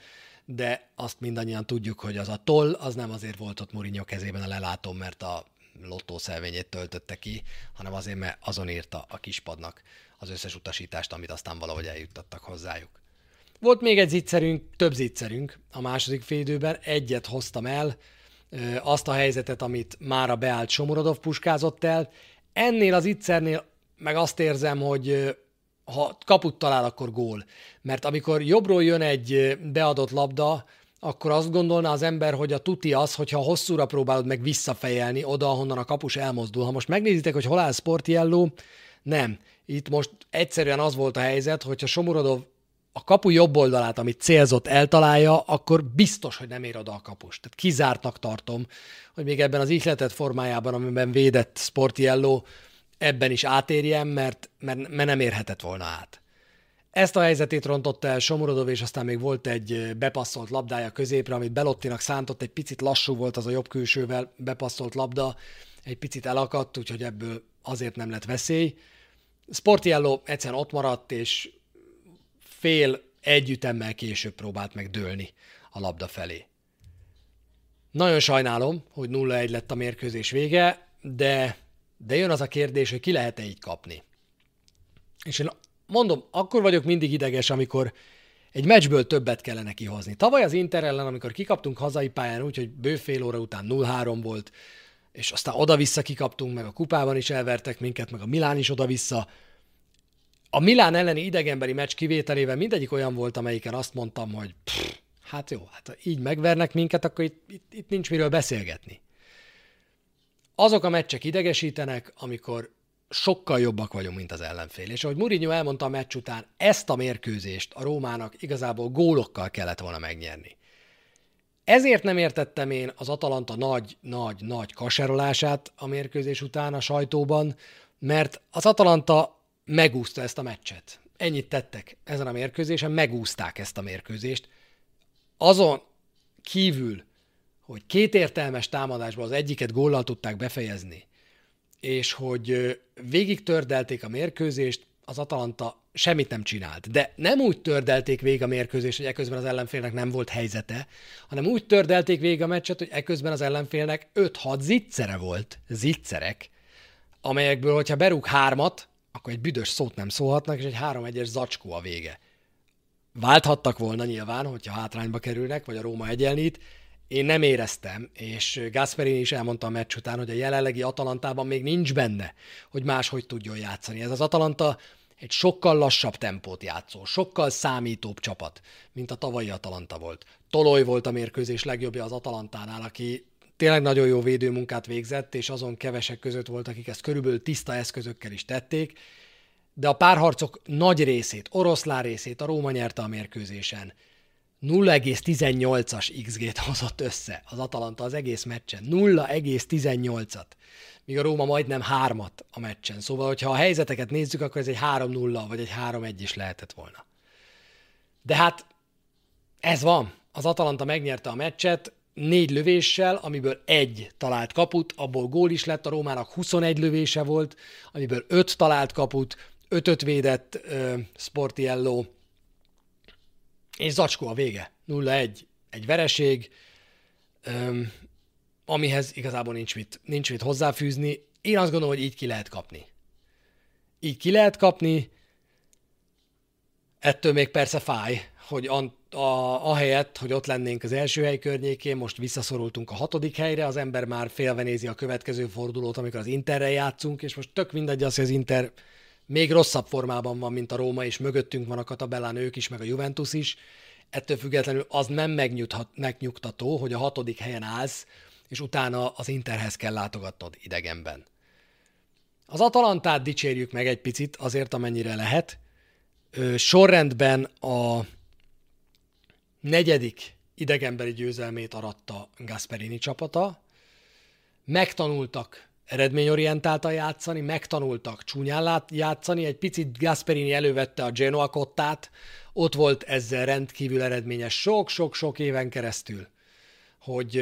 de azt mindannyian tudjuk, hogy az a toll, az nem azért volt ott Mourinho kezében a lelátom, mert a lottó szelvényét töltötte ki, hanem azért, mert azon írta a kispadnak az összes utasítást, amit aztán valahogy eljuttattak hozzájuk. Volt még egy zicserünk, több zicserünk a második félidőben, egyet hoztam el, azt a helyzetet, amit már a beállt Somorodov puskázott el. Ennél az ittszernél meg azt érzem, hogy ha kaput talál, akkor gól. Mert amikor jobbról jön egy beadott labda, akkor azt gondolná az ember, hogy a tuti az, hogyha hosszúra próbálod meg visszafejelni oda, ahonnan a kapus elmozdul. Ha most megnézitek, hogy hol áll Sportiello, nem. Itt most egyszerűen az volt a helyzet, hogyha Somorodov a kapu jobb oldalát, amit célzott, eltalálja, akkor biztos, hogy nem ér oda a kapus. Tehát kizártnak tartom, hogy még ebben az ihletett formájában, amiben védett Sportiello, ebben is átérjen, mert, mert, mert nem érhetett volna át. Ezt a helyzetét rontotta el Somorodov, és aztán még volt egy bepasszolt labdája középre, amit Belottinak szántott, egy picit lassú volt az a jobb külsővel bepasszolt labda, egy picit elakadt, úgyhogy ebből azért nem lett veszély. Sportiello egyszerűen ott maradt, és fél együttemmel később próbált meg dőlni a labda felé. Nagyon sajnálom, hogy 0-1 lett a mérkőzés vége, de, de jön az a kérdés, hogy ki lehet-e így kapni. És én mondom, akkor vagyok mindig ideges, amikor egy meccsből többet kellene kihozni. Tavaly az Inter ellen, amikor kikaptunk hazai pályán úgy, hogy bő fél óra után 0-3 volt, és aztán oda-vissza kikaptunk, meg a kupában is elvertek minket, meg a Milán is oda-vissza, a Milán elleni idegenbeli meccs kivételével mindegyik olyan volt, amelyiken azt mondtam, hogy pff, hát jó, hát ha így megvernek minket, akkor itt, itt, itt nincs miről beszélgetni. Azok a meccsek idegesítenek, amikor sokkal jobbak vagyunk, mint az ellenfél. És ahogy Mourinho elmondta a meccs után, ezt a mérkőzést a Rómának igazából gólokkal kellett volna megnyerni. Ezért nem értettem én az Atalanta nagy, nagy, nagy kaserolását a mérkőzés után a sajtóban, mert az Atalanta megúszta ezt a meccset. Ennyit tettek ezen a mérkőzésen, megúzták ezt a mérkőzést. Azon kívül, hogy két értelmes támadásban az egyiket góllal tudták befejezni, és hogy végig tördelték a mérkőzést, az Atalanta semmit nem csinált. De nem úgy tördelték végig a mérkőzést, hogy eközben az ellenfélnek nem volt helyzete, hanem úgy tördelték végig a meccset, hogy eközben az ellenfélnek 5-6 zicsere volt, zicserek, amelyekből, hogyha berúg hármat, akkor egy büdös szót nem szólhatnak, és egy 3-1-es zacskó a vége. Válthattak volna nyilván, hogyha hátrányba kerülnek, vagy a Róma egyenlít. Én nem éreztem, és Gasperini is elmondta a meccs után, hogy a jelenlegi Atalantában még nincs benne, hogy máshogy tudjon játszani. Ez az Atalanta egy sokkal lassabb tempót játszó, sokkal számítóbb csapat, mint a tavalyi Atalanta volt. Toloj volt a mérkőzés legjobbja az Atalantánál, aki tényleg nagyon jó védőmunkát végzett, és azon kevesek között volt, akik ezt körülbelül tiszta eszközökkel is tették, de a párharcok nagy részét, oroszlán részét a Róma nyerte a mérkőzésen. 0,18-as XG-t hozott össze az Atalanta az egész meccsen. 0,18-at. Míg a Róma majdnem hármat a meccsen. Szóval, hogyha a helyzeteket nézzük, akkor ez egy 3-0 vagy egy 3-1 is lehetett volna. De hát ez van. Az Atalanta megnyerte a meccset, négy lövéssel, amiből egy talált kaput, abból gól is lett, a Rómának 21 lövése volt, amiből öt talált kaput, ötöt védett uh, Sportiello, és zacskó a vége. 0-1, egy vereség, um, amihez igazából nincs mit, nincs mit hozzáfűzni. Én azt gondolom, hogy így ki lehet kapni. Így ki lehet kapni, ettől még persze fáj, hogy a, ahelyett, hogy ott lennénk az első hely környékén, most visszaszorultunk a hatodik helyre, az ember már félve nézi a következő fordulót, amikor az Interrel játszunk, és most tök mindegy az, hogy az Inter még rosszabb formában van, mint a Róma, és mögöttünk van a Katabellán ők is, meg a Juventus is. Ettől függetlenül az nem megnyugtató, hogy a hatodik helyen állsz, és utána az Interhez kell látogatnod idegenben. Az Atalantát dicsérjük meg egy picit, azért amennyire lehet. Sorrendben a negyedik idegenbeli győzelmét aratta Gasperini csapata. Megtanultak eredményorientáltan játszani, megtanultak csúnyán játszani, egy picit Gasperini elővette a Genoa kottát, ott volt ezzel rendkívül eredményes sok-sok-sok éven keresztül, hogy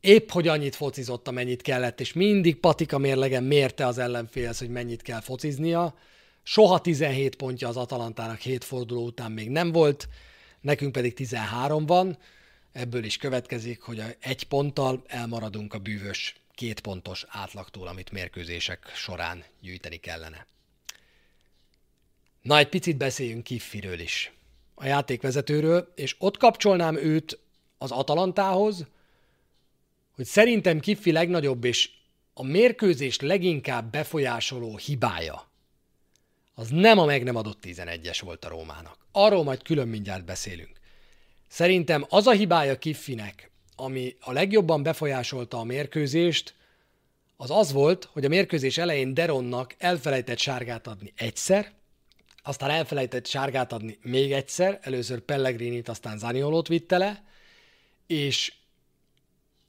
épp hogy annyit focizott, amennyit kellett, és mindig patika mérlegen mérte az ellenfélhez, hogy mennyit kell fociznia. Soha 17 pontja az Atalantának 7 forduló után még nem volt, nekünk pedig 13 van, ebből is következik, hogy egy ponttal elmaradunk a bűvös két pontos átlagtól, amit mérkőzések során gyűjteni kellene. Na, egy picit beszéljünk Kiffiről is, a játékvezetőről, és ott kapcsolnám őt az Atalantához, hogy szerintem Kiffi legnagyobb és a mérkőzést leginkább befolyásoló hibája az nem a meg nem adott 11-es volt a Rómának. Arról majd külön mindjárt beszélünk. Szerintem az a hibája Kiffinek, ami a legjobban befolyásolta a mérkőzést, az az volt, hogy a mérkőzés elején Deronnak elfelejtett sárgát adni egyszer, aztán elfelejtett sárgát adni még egyszer, először Pellegrinit, aztán Zaniolót vitte le, és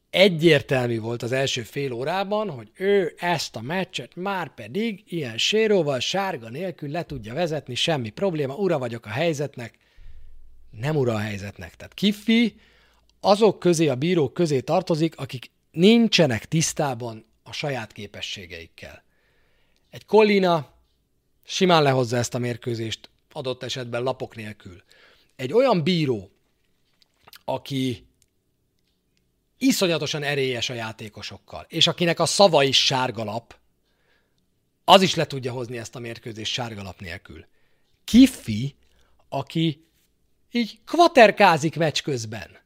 egyértelmű volt az első fél órában, hogy ő ezt a meccset már pedig ilyen séróval, sárga nélkül le tudja vezetni, semmi probléma, ura vagyok a helyzetnek, nem ura a helyzetnek. Tehát Kiffi azok közé, a bírók közé tartozik, akik nincsenek tisztában a saját képességeikkel. Egy Collina simán lehozza ezt a mérkőzést, adott esetben lapok nélkül. Egy olyan bíró, aki iszonyatosan erélyes a játékosokkal, és akinek a szava is sárgalap, az is le tudja hozni ezt a mérkőzést sárgalap nélkül. Kiffi, aki így kvaterkázik meccs közben.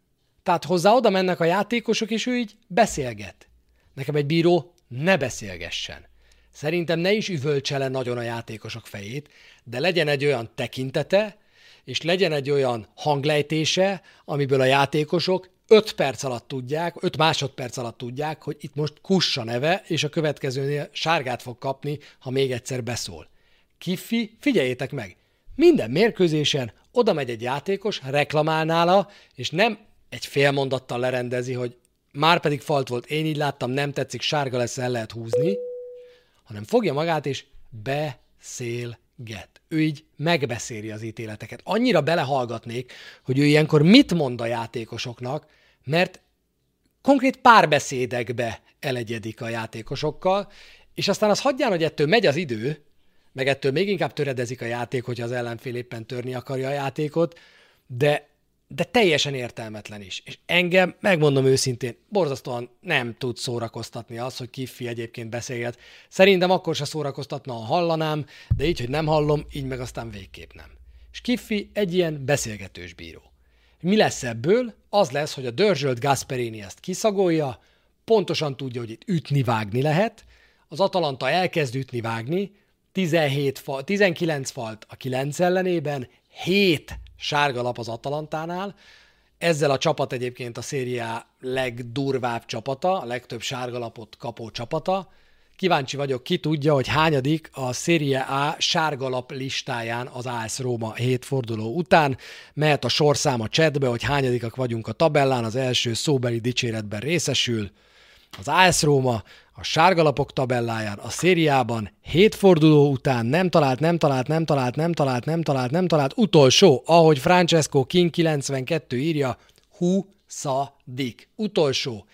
Tehát hozzá oda mennek a játékosok, és ő így beszélget. Nekem egy bíró ne beszélgessen. Szerintem ne is üvöltse le nagyon a játékosok fejét, de legyen egy olyan tekintete, és legyen egy olyan hanglejtése, amiből a játékosok 5 perc alatt tudják, 5 másodperc alatt tudják, hogy itt most kussa neve, és a következőnél sárgát fog kapni, ha még egyszer beszól. Kiffi, figyeljétek meg, minden mérkőzésen oda megy egy játékos, reklamál nála, és nem egy fél mondattal lerendezi, hogy már pedig falt volt, én így láttam, nem tetszik, sárga lesz, el lehet húzni, hanem fogja magát és beszélget. Ő így megbeszéli az ítéleteket. Annyira belehallgatnék, hogy ő ilyenkor mit mond a játékosoknak, mert konkrét párbeszédekbe elegyedik a játékosokkal, és aztán az hagyján, hogy ettől megy az idő, meg ettől még inkább töredezik a játék, hogyha az ellenfél éppen törni akarja a játékot, de, de teljesen értelmetlen is. És engem, megmondom őszintén, borzasztóan nem tud szórakoztatni az, hogy Kiffi egyébként beszélget. Szerintem akkor se szórakoztatna, ha hallanám, de így, hogy nem hallom, így meg aztán végképp nem. És Kiffi egy ilyen beszélgetős bíró. Mi lesz ebből? Az lesz, hogy a dörzsölt Gasperini ezt kiszagolja, pontosan tudja, hogy itt ütni-vágni lehet, az Atalanta elkezd ütni-vágni, 17 fal, 19 falt a 9 ellenében, 7 sárga lap az Atalantánál, ezzel a csapat egyébként a szériá legdurvább csapata, a legtöbb sárgalapot kapó csapata. Kíváncsi vagyok, ki tudja, hogy hányadik a Serie A sárgalap listáján az AS Róma hét forduló után. Mehet a sorszám a chatbe, hogy hányadikak vagyunk a tabellán, az első szóbeli dicséretben részesül. Az AS Róma a sárgalapok tabelláján, a szériában hét forduló után nem talált, nem talált, nem talált, nem talált, nem talált, nem talált, utolsó, ahogy Francesco King 92 írja, hú szadik. Utolsó.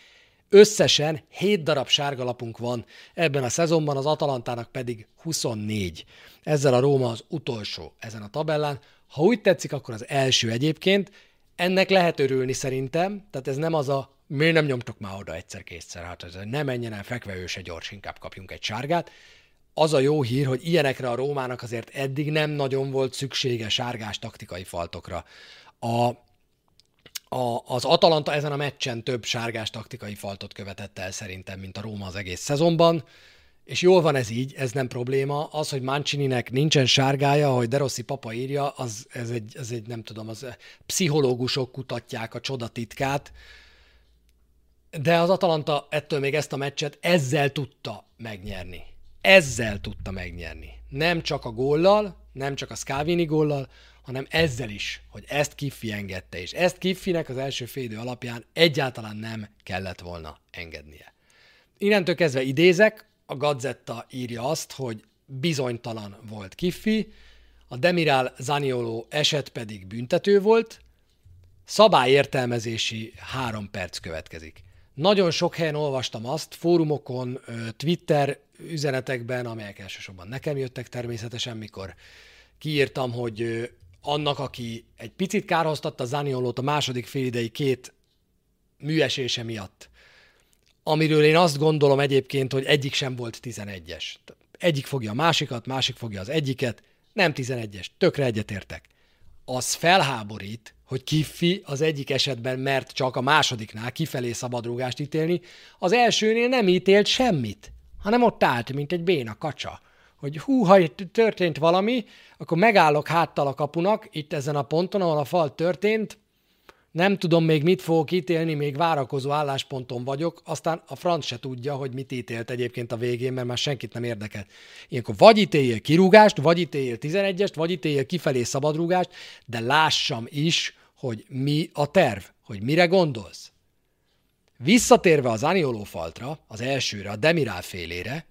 Összesen 7 darab sárgalapunk van ebben a szezonban, az Atalantának pedig 24. Ezzel a Róma az utolsó ezen a tabellán. Ha úgy tetszik, akkor az első egyébként. Ennek lehet örülni szerintem, tehát ez nem az a miért nem nyomtok már oda egyszer-kétszer, hát ez ne menjen el fekve, se gyors, inkább kapjunk egy sárgát. Az a jó hír, hogy ilyenekre a Rómának azért eddig nem nagyon volt szüksége sárgás taktikai faltokra. A, a, az Atalanta ezen a meccsen több sárgás taktikai faltot követett el szerintem, mint a Róma az egész szezonban, és jól van ez így, ez nem probléma. Az, hogy Mancininek nincsen sárgája, hogy De Rossi papa írja, az, ez, egy, ez egy, nem tudom, az pszichológusok kutatják a csoda de az Atalanta ettől még ezt a meccset ezzel tudta megnyerni. Ezzel tudta megnyerni. Nem csak a góllal, nem csak a Scavini góllal, hanem ezzel is, hogy ezt Kiffi engedte, és ezt Kiffinek az első félidő alapján egyáltalán nem kellett volna engednie. innentől kezdve idézek, a Gazetta írja azt, hogy bizonytalan volt Kiffi, a Demiral Zanioló eset pedig büntető volt, szabályértelmezési három perc következik. Nagyon sok helyen olvastam azt, fórumokon, Twitter üzenetekben, amelyek elsősorban nekem jöttek természetesen, mikor kiírtam, hogy annak, aki egy picit kárhoztatta Zaniolót a második félidei két műesése miatt, amiről én azt gondolom egyébként, hogy egyik sem volt 11-es. Egyik fogja a másikat, másik fogja az egyiket, nem 11-es, tökre egyetértek. Az felháborít, hogy Kiffi az egyik esetben mert csak a másodiknál kifelé szabadrúgást ítélni, az elsőnél nem ítélt semmit, hanem ott állt, mint egy béna kacsa. Hogy hú, ha itt történt valami, akkor megállok háttal a kapunak, itt ezen a ponton, ahol a fal történt, nem tudom még mit fogok ítélni, még várakozó állásponton vagyok, aztán a franc se tudja, hogy mit ítélt egyébként a végén, mert már senkit nem érdekel. Ilyenkor vagy ítéljél kirúgást, vagy ítéljél 11-est, vagy ítéljél kifelé szabadrúgást, de lássam is, hogy mi a terv, hogy mire gondolsz. Visszatérve az Anioló faltra, az elsőre, a Demirál félére,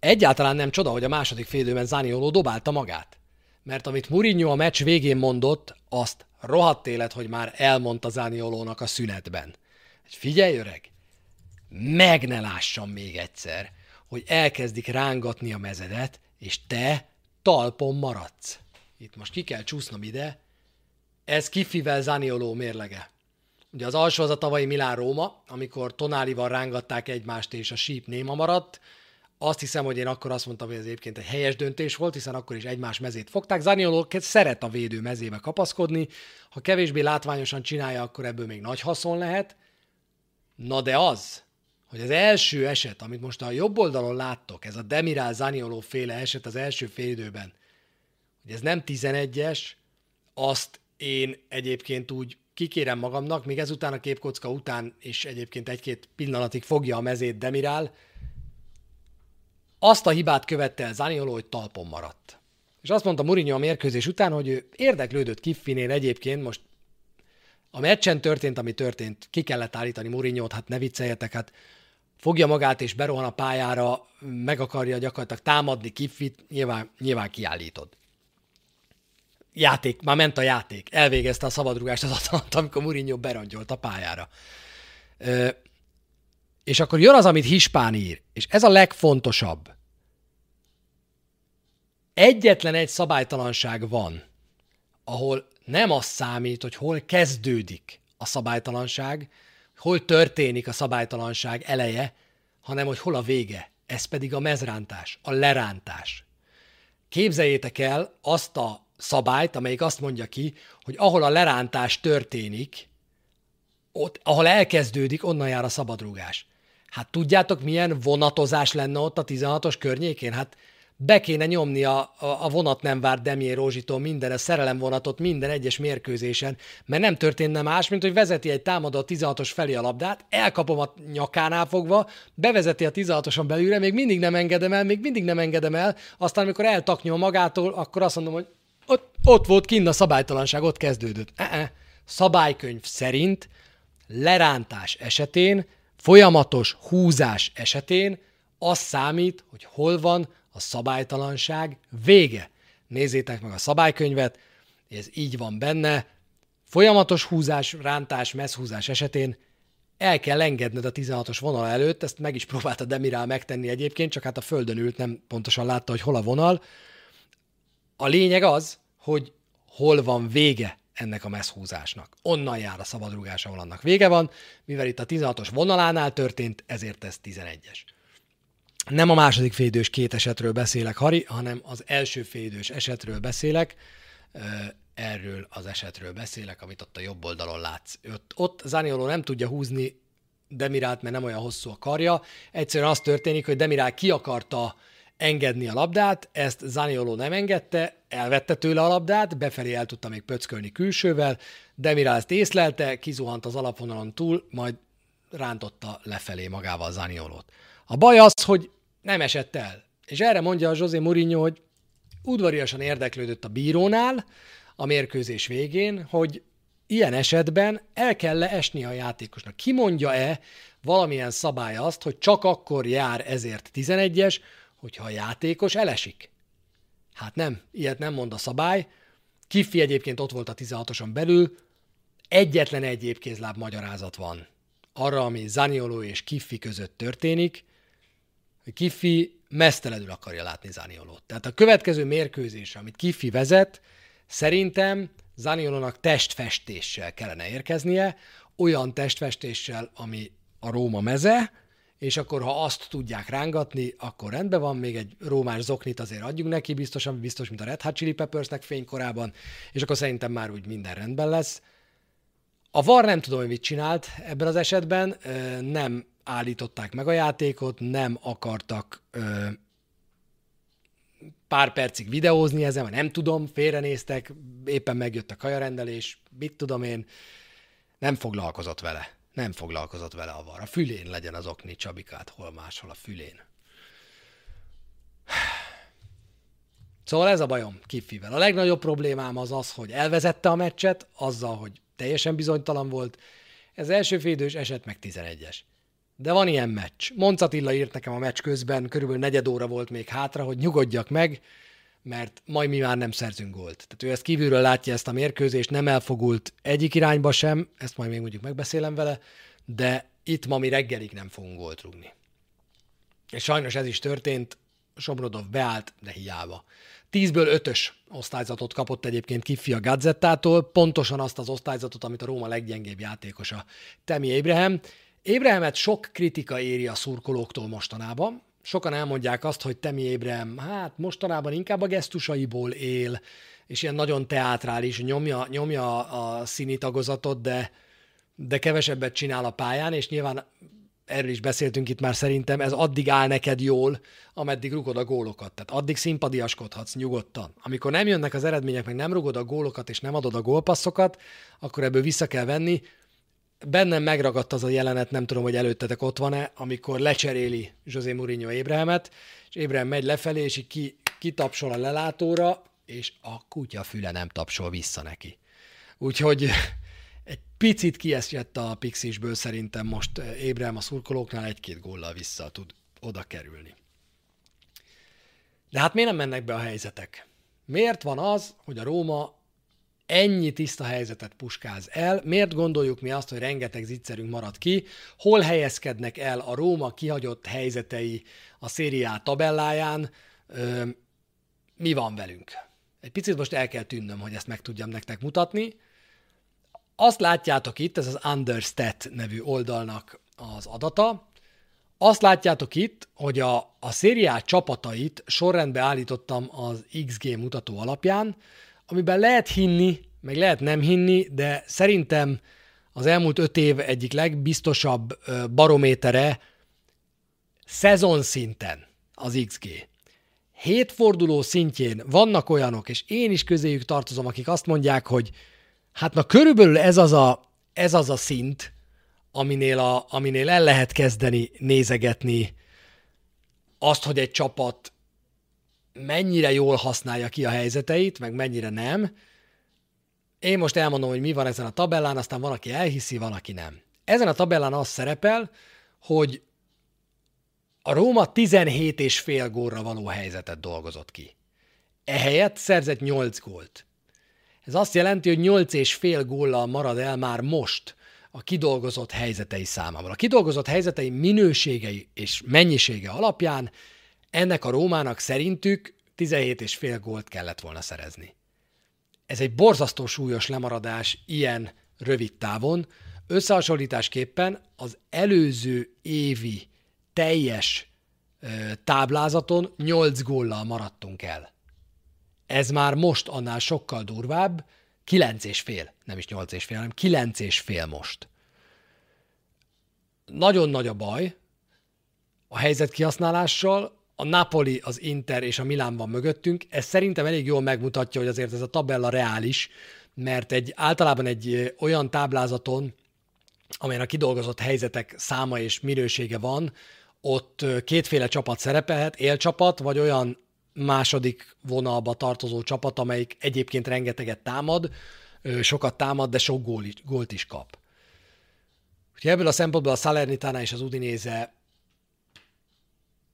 egyáltalán nem csoda, hogy a második félidőben Zanioló dobálta magát. Mert amit Mourinho a meccs végén mondott, azt rohadt élet, hogy már elmondta Zaniolónak a szünetben. Figyelj öreg, meg ne lássam még egyszer, hogy elkezdik rángatni a mezedet, és te talpon maradsz. Itt most ki kell csúsznom ide. Ez Kifivel Zanioló mérlege. Ugye az alsó az a tavalyi Milán-Róma, amikor Tonálival rángatták egymást, és a síp néma maradt, azt hiszem, hogy én akkor azt mondtam, hogy ez egyébként egy helyes döntés volt, hiszen akkor is egymás mezét fogták. Zanioló szeret a védő mezébe kapaszkodni, ha kevésbé látványosan csinálja, akkor ebből még nagy haszon lehet. Na de az, hogy az első eset, amit most a jobb oldalon láttok, ez a Demiral Zanioló féle eset az első félidőben, hogy ez nem 11-es, azt én egyébként úgy kikérem magamnak, még ezután a képkocka után, és egyébként egy-két pillanatig fogja a mezét Demiral, azt a hibát követte el Zanioló, hogy talpon maradt. És azt mondta Mourinho a mérkőzés után, hogy ő érdeklődött Kiffinél egyébként, most a meccsen történt, ami történt, ki kellett állítani mourinho hát ne vicceljetek, hát fogja magát és berohan a pályára, meg akarja gyakorlatilag támadni Kiffit, nyilván, nyilván kiállítod. Játék, már ment a játék, elvégezte a szabadrugást az atalant, amikor Mourinho berongyolt a pályára. És akkor jön az, amit Hispán ír, és ez a legfontosabb. Egyetlen egy szabálytalanság van, ahol nem az számít, hogy hol kezdődik a szabálytalanság, hol történik a szabálytalanság eleje, hanem hogy hol a vége. Ez pedig a mezrántás, a lerántás. Képzeljétek el azt a szabályt, amelyik azt mondja ki, hogy ahol a lerántás történik, ott, ahol elkezdődik, onnan jár a szabadrúgás. Hát tudjátok, milyen vonatozás lenne ott a 16-os környékén? Hát be kéne nyomni a, a, a vonat nem vár Demié Rózsitól minden, a szerelemvonatot minden egyes mérkőzésen, mert nem történne más, mint hogy vezeti egy támadó a 16-os felé a labdát, elkapom a nyakánál fogva, bevezeti a 16-oson belülre, még mindig nem engedem el, még mindig nem engedem el, aztán amikor eltaknyom magától, akkor azt mondom, hogy ott, ott volt kinn a szabálytalanság, ott kezdődött. E-e. Szabálykönyv szerint lerántás esetén folyamatos húzás esetén az számít, hogy hol van a szabálytalanság vége. Nézzétek meg a szabálykönyvet, ez így van benne. Folyamatos húzás, rántás, messzhúzás esetén el kell engedned a 16-os vonal előtt, ezt meg is próbálta Demirál megtenni egyébként, csak hát a földön ült, nem pontosan látta, hogy hol a vonal. A lényeg az, hogy hol van vége ennek a messzhúzásnak. Onnan jár a szabadrugás, ahol annak vége van, mivel itt a 16-os vonalánál történt, ezért ez 11-es. Nem a második félidős két esetről beszélek, Hari, hanem az első félidős esetről beszélek, erről az esetről beszélek, amit ott a jobb oldalon látsz. Ott, ott Zanioló nem tudja húzni Demirált, mert nem olyan hosszú a karja. Egyszerűen az történik, hogy Demirál ki akarta engedni a labdát, ezt Zanioló nem engedte, elvette tőle a labdát, befelé el tudta még pöckölni külsővel, Demirál ezt észlelte, kizuhant az alapvonalon túl, majd rántotta lefelé magával Zaniolót. A baj az, hogy nem esett el. És erre mondja a José Mourinho, hogy udvariasan érdeklődött a bírónál a mérkőzés végén, hogy ilyen esetben el kell esni a játékosnak. Ki mondja-e valamilyen szabály azt, hogy csak akkor jár ezért 11-es, hogyha a játékos elesik? Hát nem, ilyet nem mond a szabály. Kiffi egyébként ott volt a 16-oson belül, egyetlen egy épkézláb magyarázat van arra, ami Zanioló és Kiffi között történik, Kiffi mesztelenül akarja látni Zaniolót. Tehát a következő mérkőzés, amit Kiffi vezet, szerintem Zaniolónak testfestéssel kellene érkeznie, olyan testfestéssel, ami a Róma meze, és akkor ha azt tudják rángatni, akkor rendben van, még egy rómás zoknit azért adjunk neki, biztosan, biztos, mint a Red Hot Chili Peppersnek fénykorában, és akkor szerintem már úgy minden rendben lesz. A VAR nem tudom, hogy mit csinált ebben az esetben, nem állították meg a játékot, nem akartak pár percig videózni ezen, vagy nem tudom, félrenéztek, éppen megjött a kajarendelés, mit tudom én, nem foglalkozott vele. Nem foglalkozott vele a var. A fülén legyen az okni Csabikát, hol máshol a fülén. Szóval ez a bajom Kiffivel. A legnagyobb problémám az az, hogy elvezette a meccset, azzal, hogy teljesen bizonytalan volt. Ez első félidős eset meg 11-es. De van ilyen meccs. Monc Attila írt nekem a meccs közben, körülbelül negyed óra volt még hátra, hogy nyugodjak meg, mert majd mi már nem szerzünk gólt. Tehát ő ezt kívülről látja ezt a mérkőzést, nem elfogult egyik irányba sem, ezt majd még mondjuk megbeszélem vele, de itt ma mi reggelig nem fogunk gólt rúgni. És sajnos ez is történt, Sobrodov beállt, de hiába. Tízből ötös osztályzatot kapott egyébként Kiffi a Gazettától, pontosan azt az osztályzatot, amit a Róma leggyengébb játékosa Temi Ébrahim. Ébrehemet sok kritika éri a szurkolóktól mostanában, sokan elmondják azt, hogy Temi Ébrem, hát mostanában inkább a gesztusaiból él, és ilyen nagyon teátrális, nyomja, nyomja a színi tagozatot, de, de kevesebbet csinál a pályán, és nyilván erről is beszéltünk itt már szerintem, ez addig áll neked jól, ameddig rugod a gólokat. Tehát addig szimpadiaskodhatsz nyugodtan. Amikor nem jönnek az eredmények, meg nem rugod a gólokat, és nem adod a gólpasszokat, akkor ebből vissza kell venni bennem megragadt az a jelenet, nem tudom, hogy előttetek ott van-e, amikor lecseréli José Mourinho Ébrehemet, és Ébrehem megy lefelé, és így ki, kitapsol a lelátóra, és a kutya füle nem tapsol vissza neki. Úgyhogy egy picit kiesett a Pixisből szerintem most Ébrehem a szurkolóknál egy-két góllal vissza tud oda kerülni. De hát miért nem mennek be a helyzetek? Miért van az, hogy a Róma ennyi tiszta helyzetet puskáz el. Miért gondoljuk mi azt, hogy rengeteg zicserünk marad ki? Hol helyezkednek el a Róma kihagyott helyzetei a szériá tabelláján? Ö, mi van velünk? Egy picit most el kell tűnnöm, hogy ezt meg tudjam nektek mutatni. Azt látjátok itt, ez az Understat nevű oldalnak az adata. Azt látjátok itt, hogy a, a szériá csapatait sorrendbe állítottam az XG mutató alapján, amiben lehet hinni, meg lehet nem hinni, de szerintem az elmúlt öt év egyik legbiztosabb barométere szezon szinten az XG. Hét forduló szintjén vannak olyanok, és én is közéjük tartozom, akik azt mondják, hogy hát na körülbelül ez az a, ez az a szint, aminél, a, aminél el lehet kezdeni nézegetni azt, hogy egy csapat mennyire jól használja ki a helyzeteit, meg mennyire nem. Én most elmondom, hogy mi van ezen a tabellán, aztán van, aki elhiszi, van, aki nem. Ezen a tabellán az szerepel, hogy a Róma 17 és fél gólra való helyzetet dolgozott ki. Ehelyett szerzett 8 gólt. Ez azt jelenti, hogy 8 és fél góllal marad el már most a kidolgozott helyzetei számával. A kidolgozott helyzetei minőségei és mennyisége alapján ennek a Rómának szerintük 17 és fél gólt kellett volna szerezni. Ez egy borzasztó súlyos lemaradás ilyen rövid távon. Összehasonlításképpen az előző évi teljes táblázaton 8 góllal maradtunk el. Ez már most annál sokkal durvább, 9 és fél, nem is 8 és fél, hanem 9 és fél most. Nagyon nagy a baj a helyzet kihasználással, a Napoli, az Inter és a Milán van mögöttünk. Ez szerintem elég jól megmutatja, hogy azért ez a tabella reális, mert egy általában egy olyan táblázaton, amelyen a kidolgozott helyzetek száma és minősége van, ott kétféle csapat szerepelhet, élcsapat, vagy olyan második vonalba tartozó csapat, amelyik egyébként rengeteget támad, sokat támad, de sok gól, gólt is kap. Úgyhogy ebből a szempontból a Salernitana és az Udinéze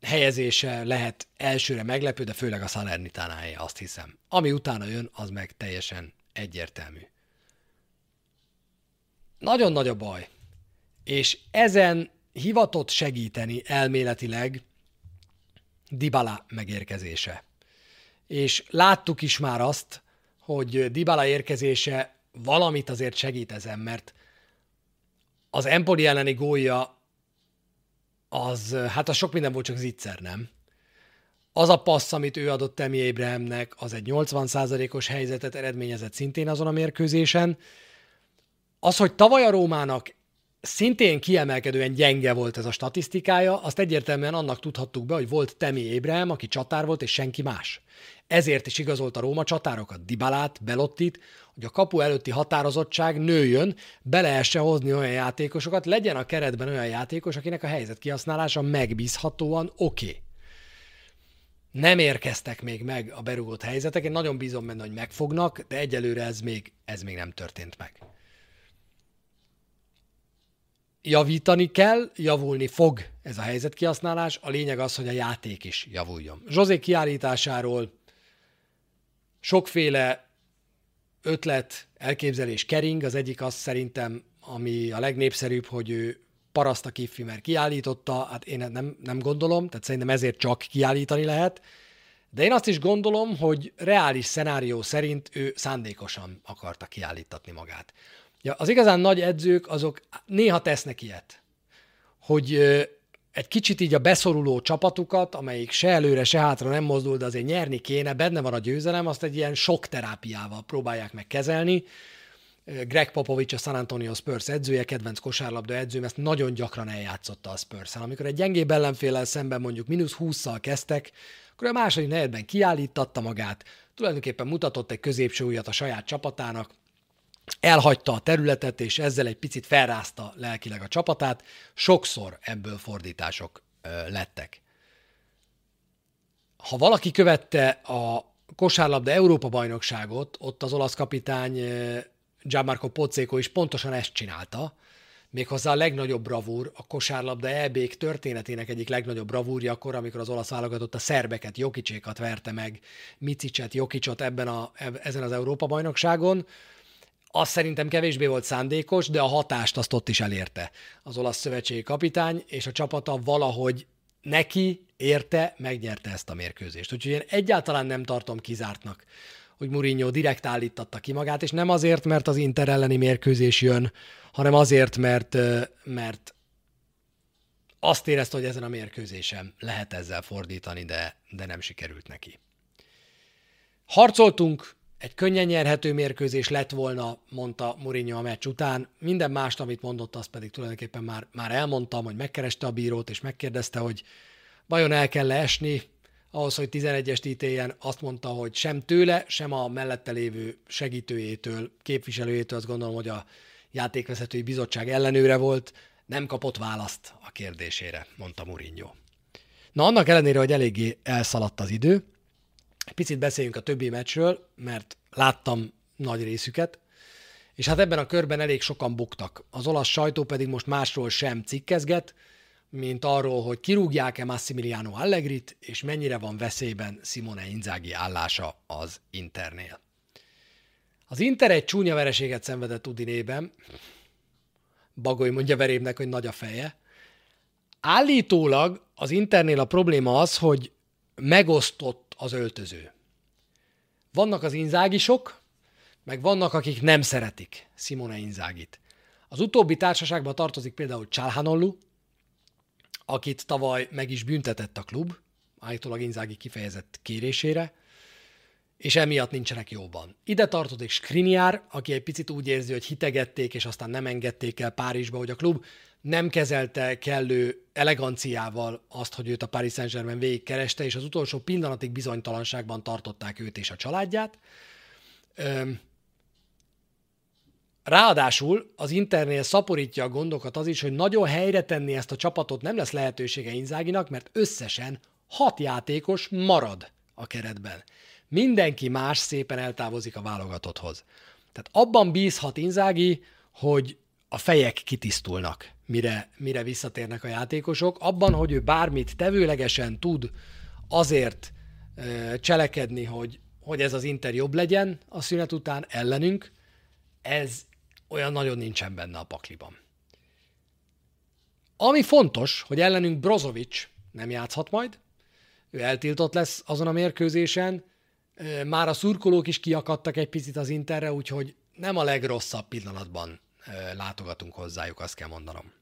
helyezése lehet elsőre meglepő, de főleg a Salernitánája, azt hiszem. Ami utána jön, az meg teljesen egyértelmű. Nagyon nagy a baj. És ezen hivatott segíteni elméletileg Dybala megérkezése. És láttuk is már azt, hogy Dybala érkezése valamit azért segít ezen, mert az Empoli elleni gólja az, hát az sok minden volt, csak zicser, nem? Az a passz, amit ő adott Temi Abrahamnek, az egy 80%-os helyzetet eredményezett szintén azon a mérkőzésen. Az, hogy tavaly a Rómának szintén kiemelkedően gyenge volt ez a statisztikája, azt egyértelműen annak tudhattuk be, hogy volt Temi Abraham, aki csatár volt, és senki más. Ezért is igazolt a Róma csatárokat, Dibalát, Belottit, hogy a kapu előtti határozottság nőjön, be lehessen hozni olyan játékosokat, legyen a keretben olyan játékos, akinek a helyzet kihasználása megbízhatóan oké. Okay. Nem érkeztek még meg a berugott helyzetek, én nagyon bízom benne, hogy megfognak, de egyelőre ez még, ez még nem történt meg. Javítani kell, javulni fog ez a helyzetkihasználás, a lényeg az, hogy a játék is javuljon. Zsozé kiállításáról sokféle ötlet, elképzelés kering, az egyik az szerintem, ami a legnépszerűbb, hogy ő paraszt a kiffi, mert kiállította, hát én nem, nem gondolom, tehát szerintem ezért csak kiállítani lehet, de én azt is gondolom, hogy reális szenárió szerint ő szándékosan akarta kiállítatni magát. Ja, az igazán nagy edzők, azok néha tesznek ilyet, hogy egy kicsit így a beszoruló csapatukat, amelyik se előre, se hátra nem mozdul, de azért nyerni kéne, benne van a győzelem, azt egy ilyen sok terápiával próbálják meg kezelni. Greg Popovich, a San Antonio Spurs edzője, kedvenc kosárlabda edzőm, ezt nagyon gyakran eljátszotta a spurs Amikor egy gyengébb ellenfélel szemben mondjuk mínusz 20-szal kezdtek, akkor a második negyedben kiállítatta magát, tulajdonképpen mutatott egy középső ujjat a saját csapatának, elhagyta a területet, és ezzel egy picit felrázta lelkileg a csapatát. Sokszor ebből fordítások lettek. Ha valaki követte a kosárlabda Európa bajnokságot, ott az olasz kapitány Gianmarco Pozzéko is pontosan ezt csinálta, méghozzá a legnagyobb bravúr, a kosárlabda eb történetének egyik legnagyobb bravúrja akkor, amikor az olasz válogatott a szerbeket, Jokicsékat verte meg, Micicset, Jokicsot ebben a, ezen az Európa-bajnokságon, az szerintem kevésbé volt szándékos, de a hatást azt ott is elérte az olasz szövetségi kapitány, és a csapata valahogy neki érte, megnyerte ezt a mérkőzést. Úgyhogy én egyáltalán nem tartom kizártnak, hogy Mourinho direkt állítatta ki magát, és nem azért, mert az Inter elleni mérkőzés jön, hanem azért, mert, mert azt érezte, hogy ezen a mérkőzésen lehet ezzel fordítani, de, de nem sikerült neki. Harcoltunk, egy könnyen nyerhető mérkőzés lett volna, mondta Mourinho a meccs után. Minden mást, amit mondott, azt pedig tulajdonképpen már, már elmondtam, hogy megkereste a bírót, és megkérdezte, hogy vajon el kell esni ahhoz, hogy 11-est ítéljen. Azt mondta, hogy sem tőle, sem a mellette lévő segítőjétől, képviselőjétől, azt gondolom, hogy a játékvezetői bizottság ellenőre volt, nem kapott választ a kérdésére, mondta Mourinho. Na annak ellenére, hogy eléggé elszaladt az idő, Picit beszéljünk a többi meccsről, mert láttam nagy részüket, és hát ebben a körben elég sokan buktak. Az olasz sajtó pedig most másról sem cikkezget, mint arról, hogy kirúgják-e Massimiliano Allegrit, és mennyire van veszélyben Simone Inzaghi állása az Internél. Az Inter egy csúnya vereséget szenvedett Udinében, Bagoly mondja verémnek, hogy nagy a feje. Állítólag az Internél a probléma az, hogy megosztott az öltöző. Vannak az inzágisok, meg vannak, akik nem szeretik Simone Inzágit. Az utóbbi társaságban tartozik például Csalhanollu, akit tavaly meg is büntetett a klub, állítólag Inzági kifejezett kérésére, és emiatt nincsenek jóban. Ide tartozik Skriniar, aki egy picit úgy érzi, hogy hitegették, és aztán nem engedték el Párizsba, hogy a klub nem kezelte kellő eleganciával azt, hogy őt a Paris Saint-Germain végigkereste, és az utolsó pillanatig bizonytalanságban tartották őt és a családját. Ráadásul az Internél szaporítja a gondokat az is, hogy nagyon helyre tenni ezt a csapatot nem lesz lehetősége Inzáginak, mert összesen hat játékos marad a keretben. Mindenki más szépen eltávozik a válogatotthoz. Tehát abban bízhat Inzági, hogy a fejek kitisztulnak, mire, mire visszatérnek a játékosok, abban, hogy ő bármit tevőlegesen tud azért ö, cselekedni, hogy, hogy ez az Inter jobb legyen a szünet után ellenünk, ez olyan nagyon nincsen benne a pakliban. Ami fontos, hogy ellenünk Brozovic nem játszhat majd, ő eltiltott lesz azon a mérkőzésen, már a szurkolók is kiakadtak egy picit az Interre, úgyhogy nem a legrosszabb pillanatban látogatunk hozzájuk, azt kell mondanom.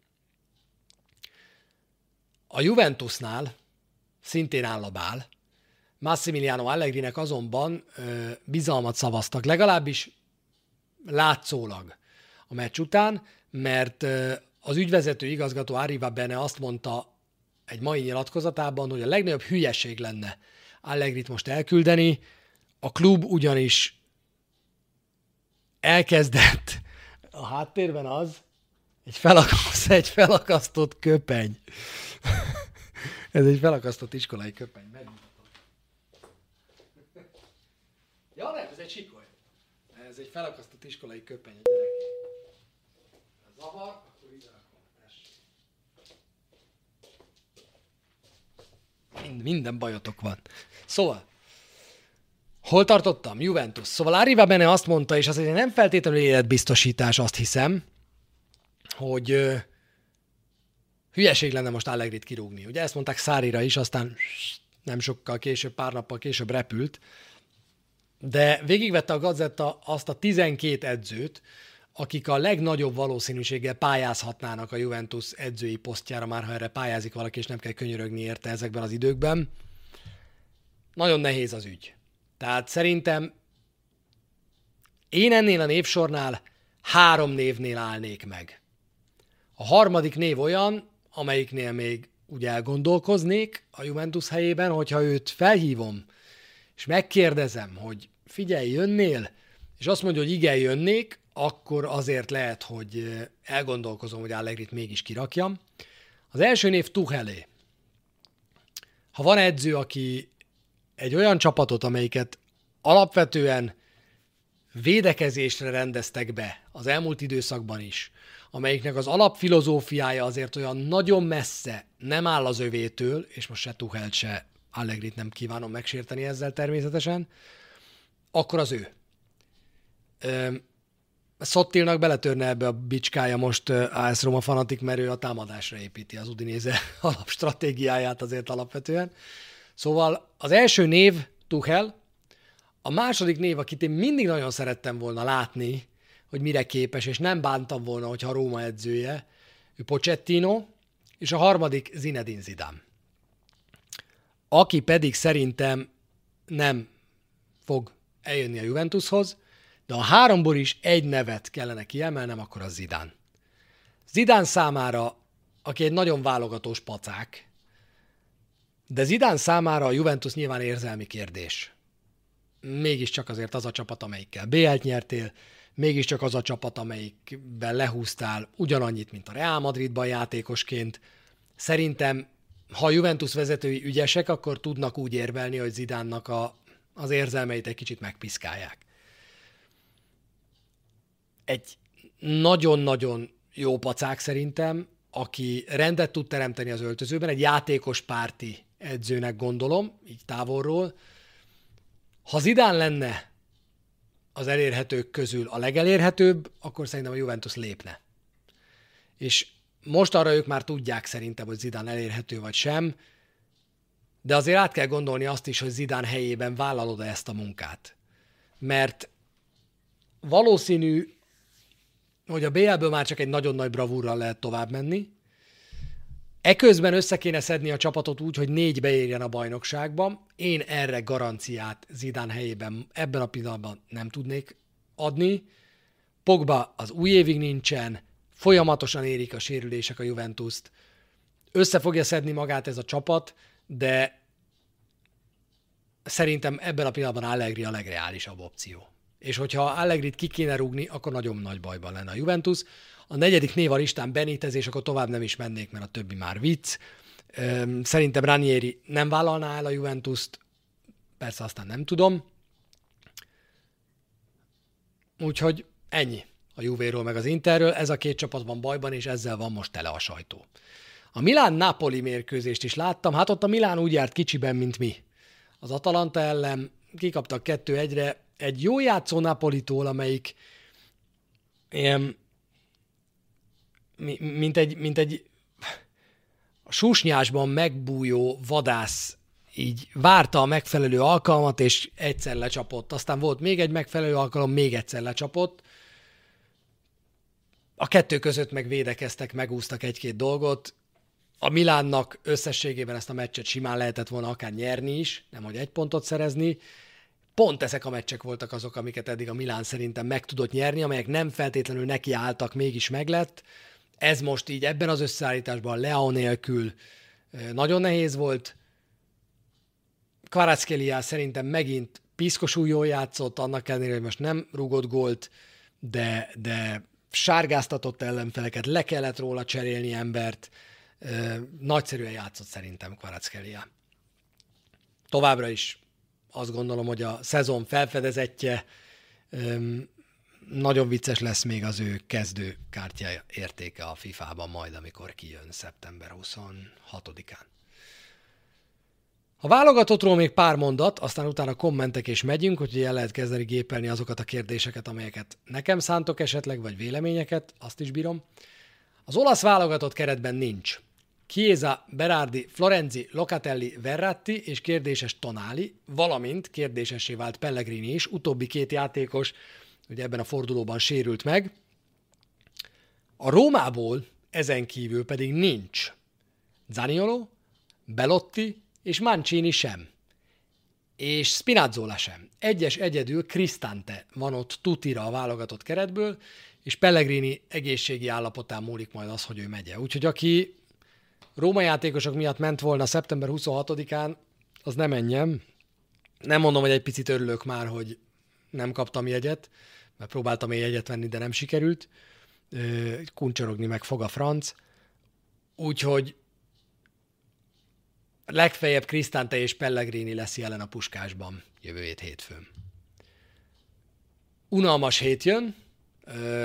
A Juventusnál szintén áll a bál. Massimiliano Allegrinek azonban bizalmat szavaztak, legalábbis látszólag a meccs után, mert az ügyvezető igazgató Arriva Bene azt mondta egy mai nyilatkozatában, hogy a legnagyobb hülyeség lenne Allegrit most elküldeni, a klub ugyanis elkezdett a háttérben az, egy, felakaszt, egy felakasztott köpeny. Ez egy felakasztott iskolai köpeny. Megmutatom. Ja, nem, ez egy sikoly. Ez egy felakasztott iskolai köpeny a gyerek. Zavar, akkor ide rakom. Mind, minden bajotok van. Szóval, Hol tartottam? Juventus. Szóval Arriva Bene azt mondta, és az egy nem feltétlenül életbiztosítás, azt hiszem, hogy ö, hülyeség lenne most Allegrit kirúgni. Ugye ezt mondták Szárira is, aztán nem sokkal később, pár nappal később repült, de végigvette a gazetta azt a 12 edzőt, akik a legnagyobb valószínűséggel pályázhatnának a Juventus edzői posztjára, már ha erre pályázik valaki, és nem kell könyörögni érte ezekben az időkben. Nagyon nehéz az ügy. Tehát szerintem én ennél a névsornál három névnél állnék meg. A harmadik név olyan, amelyiknél még ugye elgondolkoznék a Juventus helyében, hogyha őt felhívom, és megkérdezem, hogy figyelj, jönnél, és azt mondja, hogy igen, jönnék, akkor azért lehet, hogy elgondolkozom, hogy Allegrit mégis kirakjam. Az első név Tuchelé. Ha van edző, aki egy olyan csapatot, amelyiket alapvetően védekezésre rendeztek be az elmúlt időszakban is, amelyiknek az alapfilozófiája azért olyan nagyon messze nem áll az övétől, és most se Tuchelt, se Allegrit nem kívánom megsérteni ezzel természetesen, akkor az ő. Szottilnak beletörne ebbe a bicskája most AS Roma fanatik, mert ő a támadásra építi az Udinéze alapstratégiáját azért alapvetően. Szóval az első név Tuchel, a második név, akit én mindig nagyon szerettem volna látni, hogy mire képes, és nem bántam volna, hogyha a Róma edzője, ő Pochettino, és a harmadik Zinedine Zidane. Aki pedig szerintem nem fog eljönni a Juventushoz, de a háromból is egy nevet kellene kiemelnem, akkor az Zidán. Zidán számára, aki egy nagyon válogatós pacák, de Zidán számára a Juventus nyilván érzelmi kérdés. Mégiscsak azért az a csapat, amelyikkel BL-t nyertél, mégiscsak az a csapat, amelyikben lehúztál ugyanannyit, mint a Real Madridban játékosként. Szerintem, ha a Juventus vezetői ügyesek, akkor tudnak úgy érvelni, hogy Zidánnak a, az érzelmeit egy kicsit megpiszkálják. Egy nagyon-nagyon jó pacák szerintem, aki rendet tud teremteni az öltözőben, egy játékos párti edzőnek gondolom, így távolról. Ha Zidán lenne az elérhetők közül a legelérhetőbb, akkor szerintem a Juventus lépne. És most arra ők már tudják szerintem, hogy Zidán elérhető vagy sem, de azért át kell gondolni azt is, hogy Zidán helyében vállalod -e ezt a munkát. Mert valószínű, hogy a BL-ből már csak egy nagyon nagy bravúrral lehet tovább menni, Eközben össze kéne szedni a csapatot úgy, hogy négy beérjen a bajnokságban. Én erre garanciát Zidán helyében ebben a pillanatban nem tudnék adni. Pogba az új évig nincsen, folyamatosan érik a sérülések a Juventus-t. Össze fogja szedni magát ez a csapat, de szerintem ebben a pillanatban Allegri a legreálisabb opció. És hogyha Allegrit ki kéne rúgni, akkor nagyon nagy bajban lenne a Juventus. A negyedik név a listán Benitez, és akkor tovább nem is mennék, mert a többi már vicc. Szerintem Ranieri nem vállalná el a Juventus-t, persze aztán nem tudom. úgyhogy ennyi a Juvéról meg az Interről. Ez a két csapat van bajban, és ezzel van most tele a sajtó. A Milán-Napoli mérkőzést is láttam, hát ott a Milán úgy járt kicsiben, mint mi. Az Atalanta ellen kikaptak kettő egyre egy jó játszó Napolitól, amelyik ilyen, mint egy, mint egy a susnyásban megbújó vadász így várta a megfelelő alkalmat, és egyszer lecsapott. Aztán volt még egy megfelelő alkalom, még egyszer lecsapott. A kettő között meg védekeztek, megúztak egy-két dolgot. A Milánnak összességében ezt a meccset simán lehetett volna akár nyerni is, nem hogy egy pontot szerezni. Pont ezek a meccsek voltak azok, amiket eddig a Milán szerintem meg tudott nyerni, amelyek nem feltétlenül neki álltak, mégis meglett. Ez most így ebben az összeállításban Leo nélkül nagyon nehéz volt. Kvaratskhelia szerintem megint piszkosul jól játszott, annak ellenére, hogy most nem rugott gólt, de, de sárgáztatott ellenfeleket, le kellett róla cserélni embert, nagyszerűen játszott szerintem Kvaratskhelia. Továbbra is azt gondolom, hogy a szezon felfedezetje nagyon vicces lesz még az ő kezdő kártya értéke a FIFA-ban majd, amikor kijön szeptember 26-án. A válogatottról még pár mondat, aztán utána kommentek és megyünk, hogy el lehet kezdeni gépelni azokat a kérdéseket, amelyeket nekem szántok esetleg, vagy véleményeket, azt is bírom. Az olasz válogatott keretben nincs. Chiesa, Berardi, Florenzi, Locatelli, Verratti és kérdéses Tonali, valamint kérdésessé vált Pellegrini is, utóbbi két játékos ugye ebben a fordulóban sérült meg. A Rómából ezen kívül pedig nincs Zaniolo, Belotti és Mancini sem. És Spinazzola sem. Egyes egyedül Cristante van ott tutira a válogatott keretből, és Pellegrini egészségi állapotán múlik majd az, hogy ő megye. Úgyhogy aki Róma játékosok miatt ment volna szeptember 26-án, az nem menjem. Nem mondom, hogy egy picit örülök már, hogy nem kaptam jegyet, mert próbáltam egy jegyet venni, de nem sikerült. Kuncsorogni meg fog a franc. Úgyhogy legfeljebb Krisztánte és Pellegrini lesz jelen a puskásban jövő hét hétfőn. Unalmas hét jön,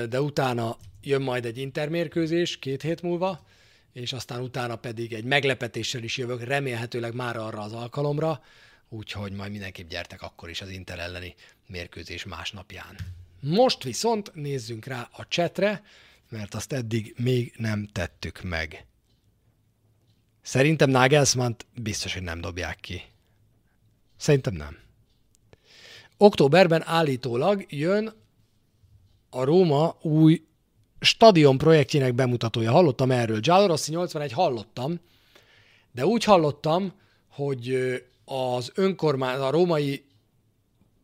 de utána jön majd egy intermérkőzés két hét múlva, és aztán utána pedig egy meglepetéssel is jövök, remélhetőleg már arra az alkalomra, úgyhogy majd mindenképp gyertek akkor is az Inter elleni mérkőzés másnapján. Most viszont nézzünk rá a csetre, mert azt eddig még nem tettük meg. Szerintem nagelsmann biztos, hogy nem dobják ki. Szerintem nem. Októberben állítólag jön a Róma új stadion projektjének bemutatója. Hallottam erről. Giallo Rossi 81 hallottam, de úgy hallottam, hogy az önkormány, a római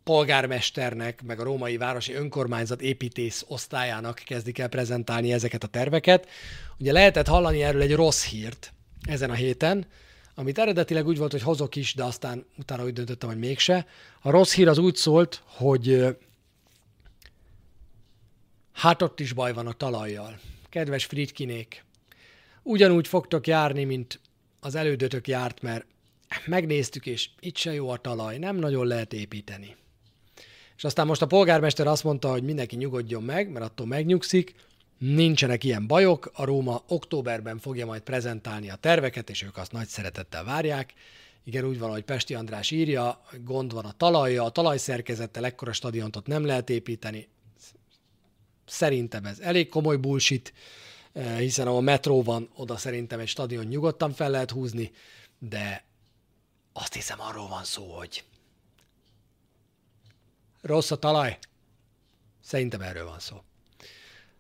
polgármesternek, meg a római városi önkormányzat építész osztályának kezdik el prezentálni ezeket a terveket. Ugye lehetett hallani erről egy rossz hírt ezen a héten, amit eredetileg úgy volt, hogy hozok is, de aztán utána úgy döntöttem, hogy mégse. A rossz hír az úgy szólt, hogy Hát ott is baj van a talajjal. Kedves Fritkinék, ugyanúgy fogtok járni, mint az elődötök járt, mert megnéztük, és itt se jó a talaj, nem nagyon lehet építeni. És aztán most a polgármester azt mondta, hogy mindenki nyugodjon meg, mert attól megnyugszik, nincsenek ilyen bajok, a Róma októberben fogja majd prezentálni a terveket, és ők azt nagy szeretettel várják. Igen, úgy van, hogy Pesti András írja, gond van a talajja, a talajszerkezettel ekkora stadiont ott nem lehet építeni, Szerintem ez elég komoly bullshit, eh, hiszen ahol metró van, oda szerintem egy stadion nyugodtan fel lehet húzni, de azt hiszem arról van szó, hogy rossz a talaj. Szerintem erről van szó.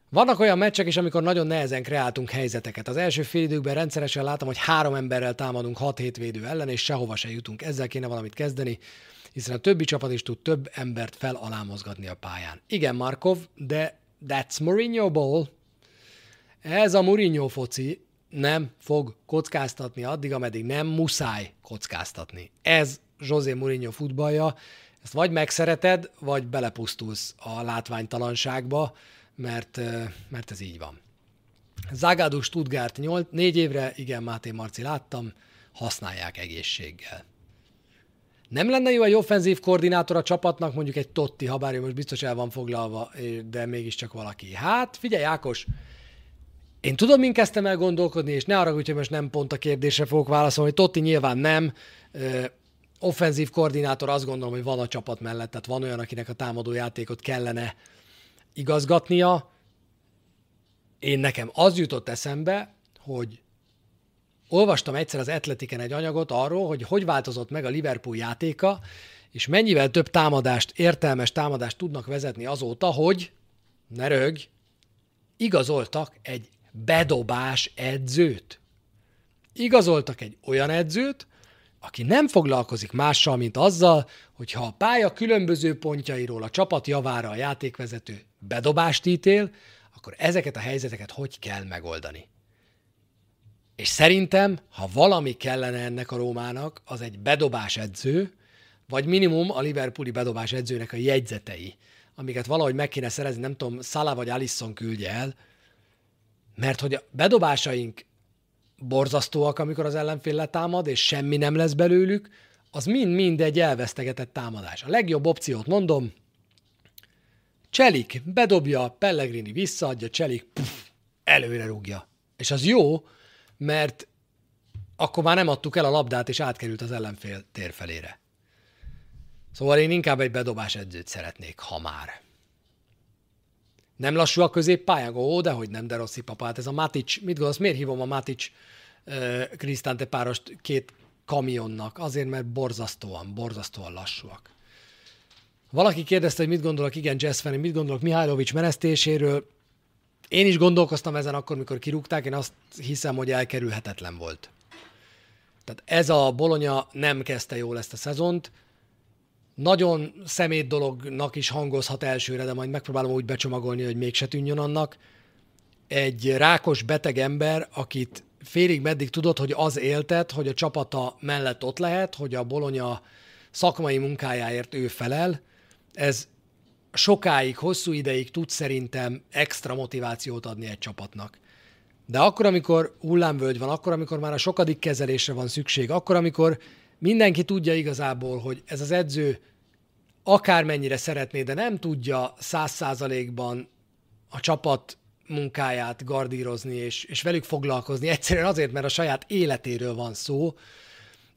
Vannak olyan meccsek is, amikor nagyon nehezen kreáltunk helyzeteket. Az első fél időkben rendszeresen látom, hogy három emberrel támadunk hat hétvédő ellen, és sehova se jutunk. Ezzel kéne valamit kezdeni, hiszen a többi csapat is tud több embert fel alá mozgatni a pályán. Igen, Markov, de That's Mourinho Ball. Ez a Mourinho foci nem fog kockáztatni addig, ameddig nem muszáj kockáztatni. Ez José Mourinho futballja, ezt vagy megszereted, vagy belepusztulsz a látványtalanságba, mert, mert ez így van. Zagadou Stuttgart 8, 4 évre, igen, Máté Marci láttam, használják egészséggel. Nem lenne jó egy offenzív koordinátor a csapatnak, mondjuk egy Totti, ha bár most biztos el van foglalva, de mégiscsak valaki. Hát, figyelj, Ákos, én tudom, mint kezdtem el gondolkodni, és ne arra, hogy most nem pont a kérdésre fogok válaszolni, Totti nyilván nem. Offenzív koordinátor azt gondolom, hogy van a csapat mellett, tehát van olyan, akinek a támadó játékot kellene igazgatnia. Én nekem az jutott eszembe, hogy olvastam egyszer az Atletiken egy anyagot arról, hogy hogy változott meg a Liverpool játéka, és mennyivel több támadást, értelmes támadást tudnak vezetni azóta, hogy, ne rög, igazoltak egy bedobás edzőt. Igazoltak egy olyan edzőt, aki nem foglalkozik mással, mint azzal, hogyha a pálya különböző pontjairól a csapat javára a játékvezető bedobást ítél, akkor ezeket a helyzeteket hogy kell megoldani. És szerintem, ha valami kellene ennek a Rómának, az egy bedobás edző, vagy minimum a Liverpooli bedobás edzőnek a jegyzetei, amiket valahogy meg kéne szerezni, nem tudom, Szala vagy Alisson küldje el, mert hogy a bedobásaink borzasztóak, amikor az ellenfél letámad, és semmi nem lesz belőlük, az mind-mind egy elvesztegetett támadás. A legjobb opciót mondom, Cselik bedobja, Pellegrini visszaadja, Cselik puff, előre rúgja. És az jó, mert akkor már nem adtuk el a labdát, és átkerült az ellenfél térfelére. Szóval én inkább egy bedobás edzőt szeretnék, ha már. Nem lassú a középpályán? Ó, de hogy nem, de rossz papát. Ez a Matic, mit gondolsz, miért hívom a Matic Krisztánte párost két kamionnak? Azért, mert borzasztóan, borzasztóan lassúak. Valaki kérdezte, hogy mit gondolok, igen, Jazz fan, mit gondolok Mihálovics menesztéséről. Én is gondolkoztam ezen akkor, mikor kirúgták, én azt hiszem, hogy elkerülhetetlen volt. Tehát ez a Bolonya nem kezdte jól ezt a szezont, nagyon szemét dolognak is hangozhat elsőre, de majd megpróbálom úgy becsomagolni, hogy mégse tűnjön annak. Egy rákos beteg ember, akit félig meddig tudod, hogy az éltet, hogy a csapata mellett ott lehet, hogy a Bolonya szakmai munkájáért ő felel. Ez sokáig, hosszú ideig tud szerintem extra motivációt adni egy csapatnak. De akkor, amikor hullámvölgy van, akkor, amikor már a sokadik kezelésre van szükség, akkor, amikor mindenki tudja igazából, hogy ez az edző akármennyire szeretné, de nem tudja száz százalékban a csapat munkáját gardírozni és, és velük foglalkozni, egyszerűen azért, mert a saját életéről van szó,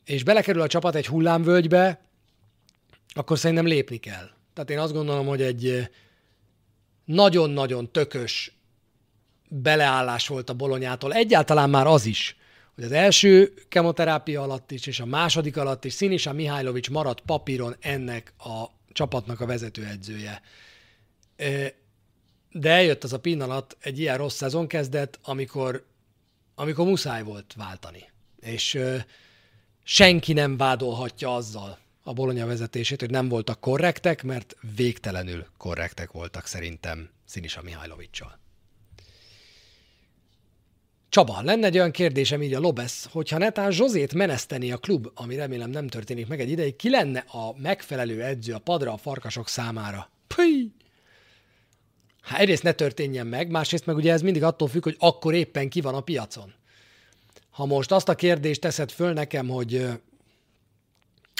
és belekerül a csapat egy hullámvölgybe, akkor szerintem lépni kell. Tehát én azt gondolom, hogy egy nagyon-nagyon tökös beleállás volt a bolonyától. Egyáltalán már az is, hogy az első kemoterápia alatt is, és a második alatt is Sinisa Mihajlovics maradt papíron ennek a csapatnak a vezetőedzője. De eljött az a pillanat, egy ilyen rossz szezon kezdett, amikor, amikor muszáj volt váltani. És senki nem vádolhatja azzal a Bolonya vezetését, hogy nem voltak korrektek, mert végtelenül korrektek voltak szerintem Sinisa Mihajlovicsal. Csaba, lenne egy olyan kérdésem így a Lobesz, hogyha netán Zsozét meneszteni a klub, ami remélem nem történik meg egy ideig, ki lenne a megfelelő edző a padra a farkasok számára? Püj! Hát egyrészt ne történjen meg, másrészt meg ugye ez mindig attól függ, hogy akkor éppen ki van a piacon. Ha most azt a kérdést teszed föl nekem, hogy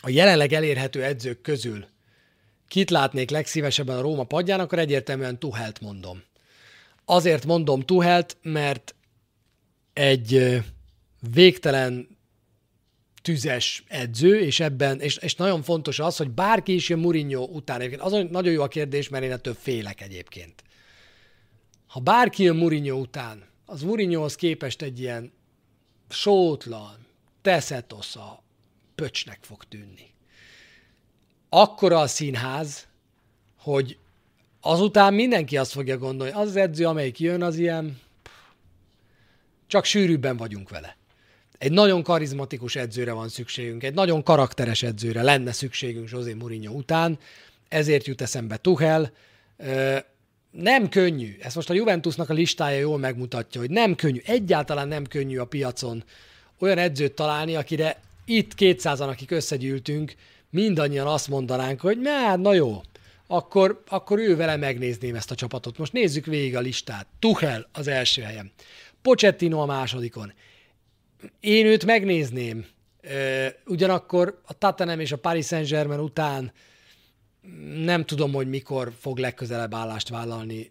a jelenleg elérhető edzők közül kit látnék legszívesebben a Róma padján, akkor egyértelműen Tuhelt mondom. Azért mondom Tuhelt, mert egy végtelen tüzes edző, és ebben, és, és nagyon fontos az, hogy bárki is jön Mourinho után. Egyébként az nagyon jó a kérdés, mert én ettől félek egyébként. Ha bárki jön Mourinho után, az Mourinhohoz képest egy ilyen sótlan, teszetosza pöcsnek fog tűnni. Akkora a színház, hogy azután mindenki azt fogja gondolni, az, az edző, amelyik jön, az ilyen csak sűrűbben vagyunk vele. Egy nagyon karizmatikus edzőre van szükségünk, egy nagyon karakteres edzőre lenne szükségünk José Mourinho után, ezért jut eszembe Tuchel. Nem könnyű, ezt most a Juventusnak a listája jól megmutatja, hogy nem könnyű, egyáltalán nem könnyű a piacon olyan edzőt találni, akire itt 200-an, akik összegyűltünk, mindannyian azt mondanánk, hogy hát na jó, akkor, akkor ő vele megnézném ezt a csapatot. Most nézzük végig a listát. Tuchel az első helyen. Pochettino a másodikon. Én őt megnézném Ugyanakkor a Tottenham és a Paris Saint-Germain után nem tudom, hogy mikor fog legközelebb állást vállalni.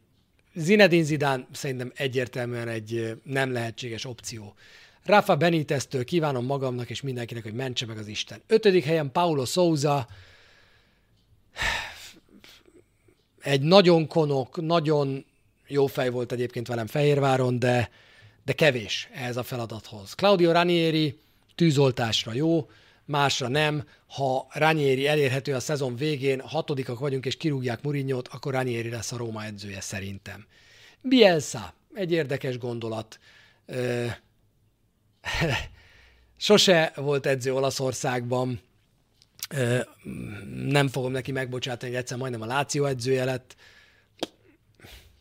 Zinedine Zidane szerintem egyértelműen egy nem lehetséges opció. Rafa Beniteztől kívánom magamnak és mindenkinek, hogy mentse meg az Isten. Ötödik helyen Paulo Souza, egy nagyon konok, nagyon jó fej volt egyébként velem Fehérváron, de, de kevés ehhez a feladathoz. Claudio Ranieri tűzoltásra jó, másra nem. Ha Ranieri elérhető a szezon végén, hatodikak vagyunk és kirúgják Murinyót, akkor Ranieri lesz a Róma edzője szerintem. Bielsa, egy érdekes gondolat. Sose volt edző Olaszországban, nem fogom neki megbocsátani, hogy egyszer majdnem a Láció edzője lett.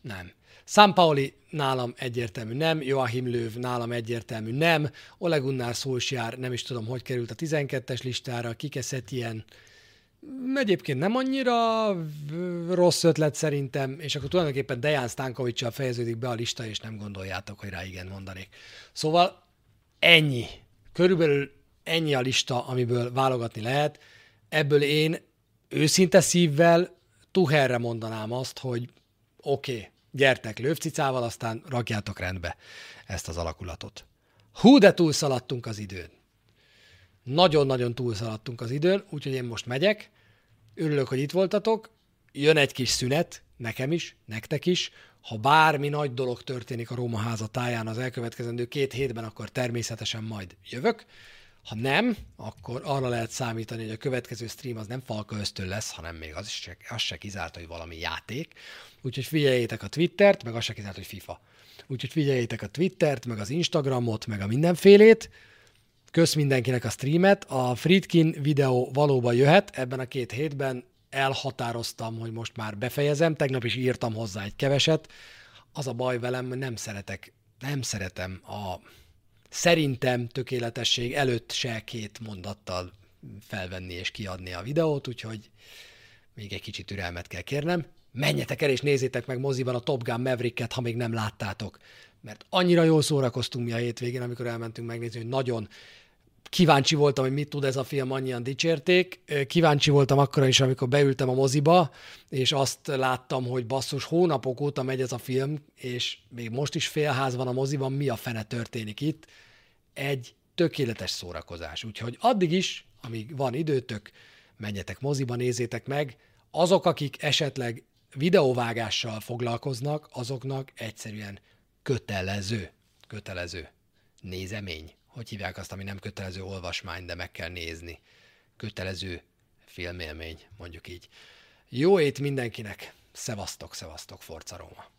Nem. San Pauli nálam egyértelmű nem, Joachim Löw nálam egyértelmű nem, Ole Gunnar Solskjaer nem is tudom, hogy került a 12-es listára, kikeszett ilyen egyébként nem annyira rossz ötlet szerintem, és akkor tulajdonképpen Dejan stankovic fejeződik be a lista, és nem gondoljátok, hogy rá igen mondanék. Szóval ennyi. Körülbelül ennyi a lista, amiből válogatni lehet. Ebből én őszinte szívvel Tuherre mondanám azt, hogy oké, okay, gyertek lövcicával, aztán rakjátok rendbe ezt az alakulatot. Hú, de túlszaladtunk az időn. Nagyon-nagyon túlszaladtunk az időn, úgyhogy én most megyek. Örülök, hogy itt voltatok. Jön egy kis szünet, nekem is, nektek is. Ha bármi nagy dolog történik a Róma háza táján az elkövetkezendő két hétben, akkor természetesen majd jövök. Ha nem, akkor arra lehet számítani, hogy a következő stream az nem Falka ösztön lesz, hanem még az, is, az se kizárt, hogy valami játék. Úgyhogy figyeljétek a Twittert, meg az se kizárt, hogy FIFA. Úgyhogy figyeljétek a Twittert, meg az Instagramot, meg a mindenfélét. Kösz mindenkinek a streamet. A Friedkin videó valóban jöhet ebben a két hétben. Elhatároztam, hogy most már befejezem. Tegnap is írtam hozzá egy keveset. Az a baj velem, nem szeretek, nem szeretem a szerintem tökéletesség előtt se két mondattal felvenni és kiadni a videót, úgyhogy még egy kicsit türelmet kell kérnem. Menjetek el és nézzétek meg moziban a Top Gun Maverick-et, ha még nem láttátok. Mert annyira jól szórakoztunk mi a hétvégén, amikor elmentünk megnézni, hogy nagyon kíváncsi voltam, hogy mit tud ez a film, annyian dicsérték. Kíváncsi voltam akkor is, amikor beültem a moziba, és azt láttam, hogy basszus, hónapok óta megy ez a film, és még most is félház van a moziban, mi a fene történik itt egy tökéletes szórakozás. Úgyhogy addig is, amíg van időtök, menjetek moziba, nézzétek meg. Azok, akik esetleg videóvágással foglalkoznak, azoknak egyszerűen kötelező, kötelező nézemény. Hogy hívják azt, ami nem kötelező olvasmány, de meg kell nézni. Kötelező filmélmény, mondjuk így. Jó ét mindenkinek! Szevasztok, szevasztok, Forca Róma!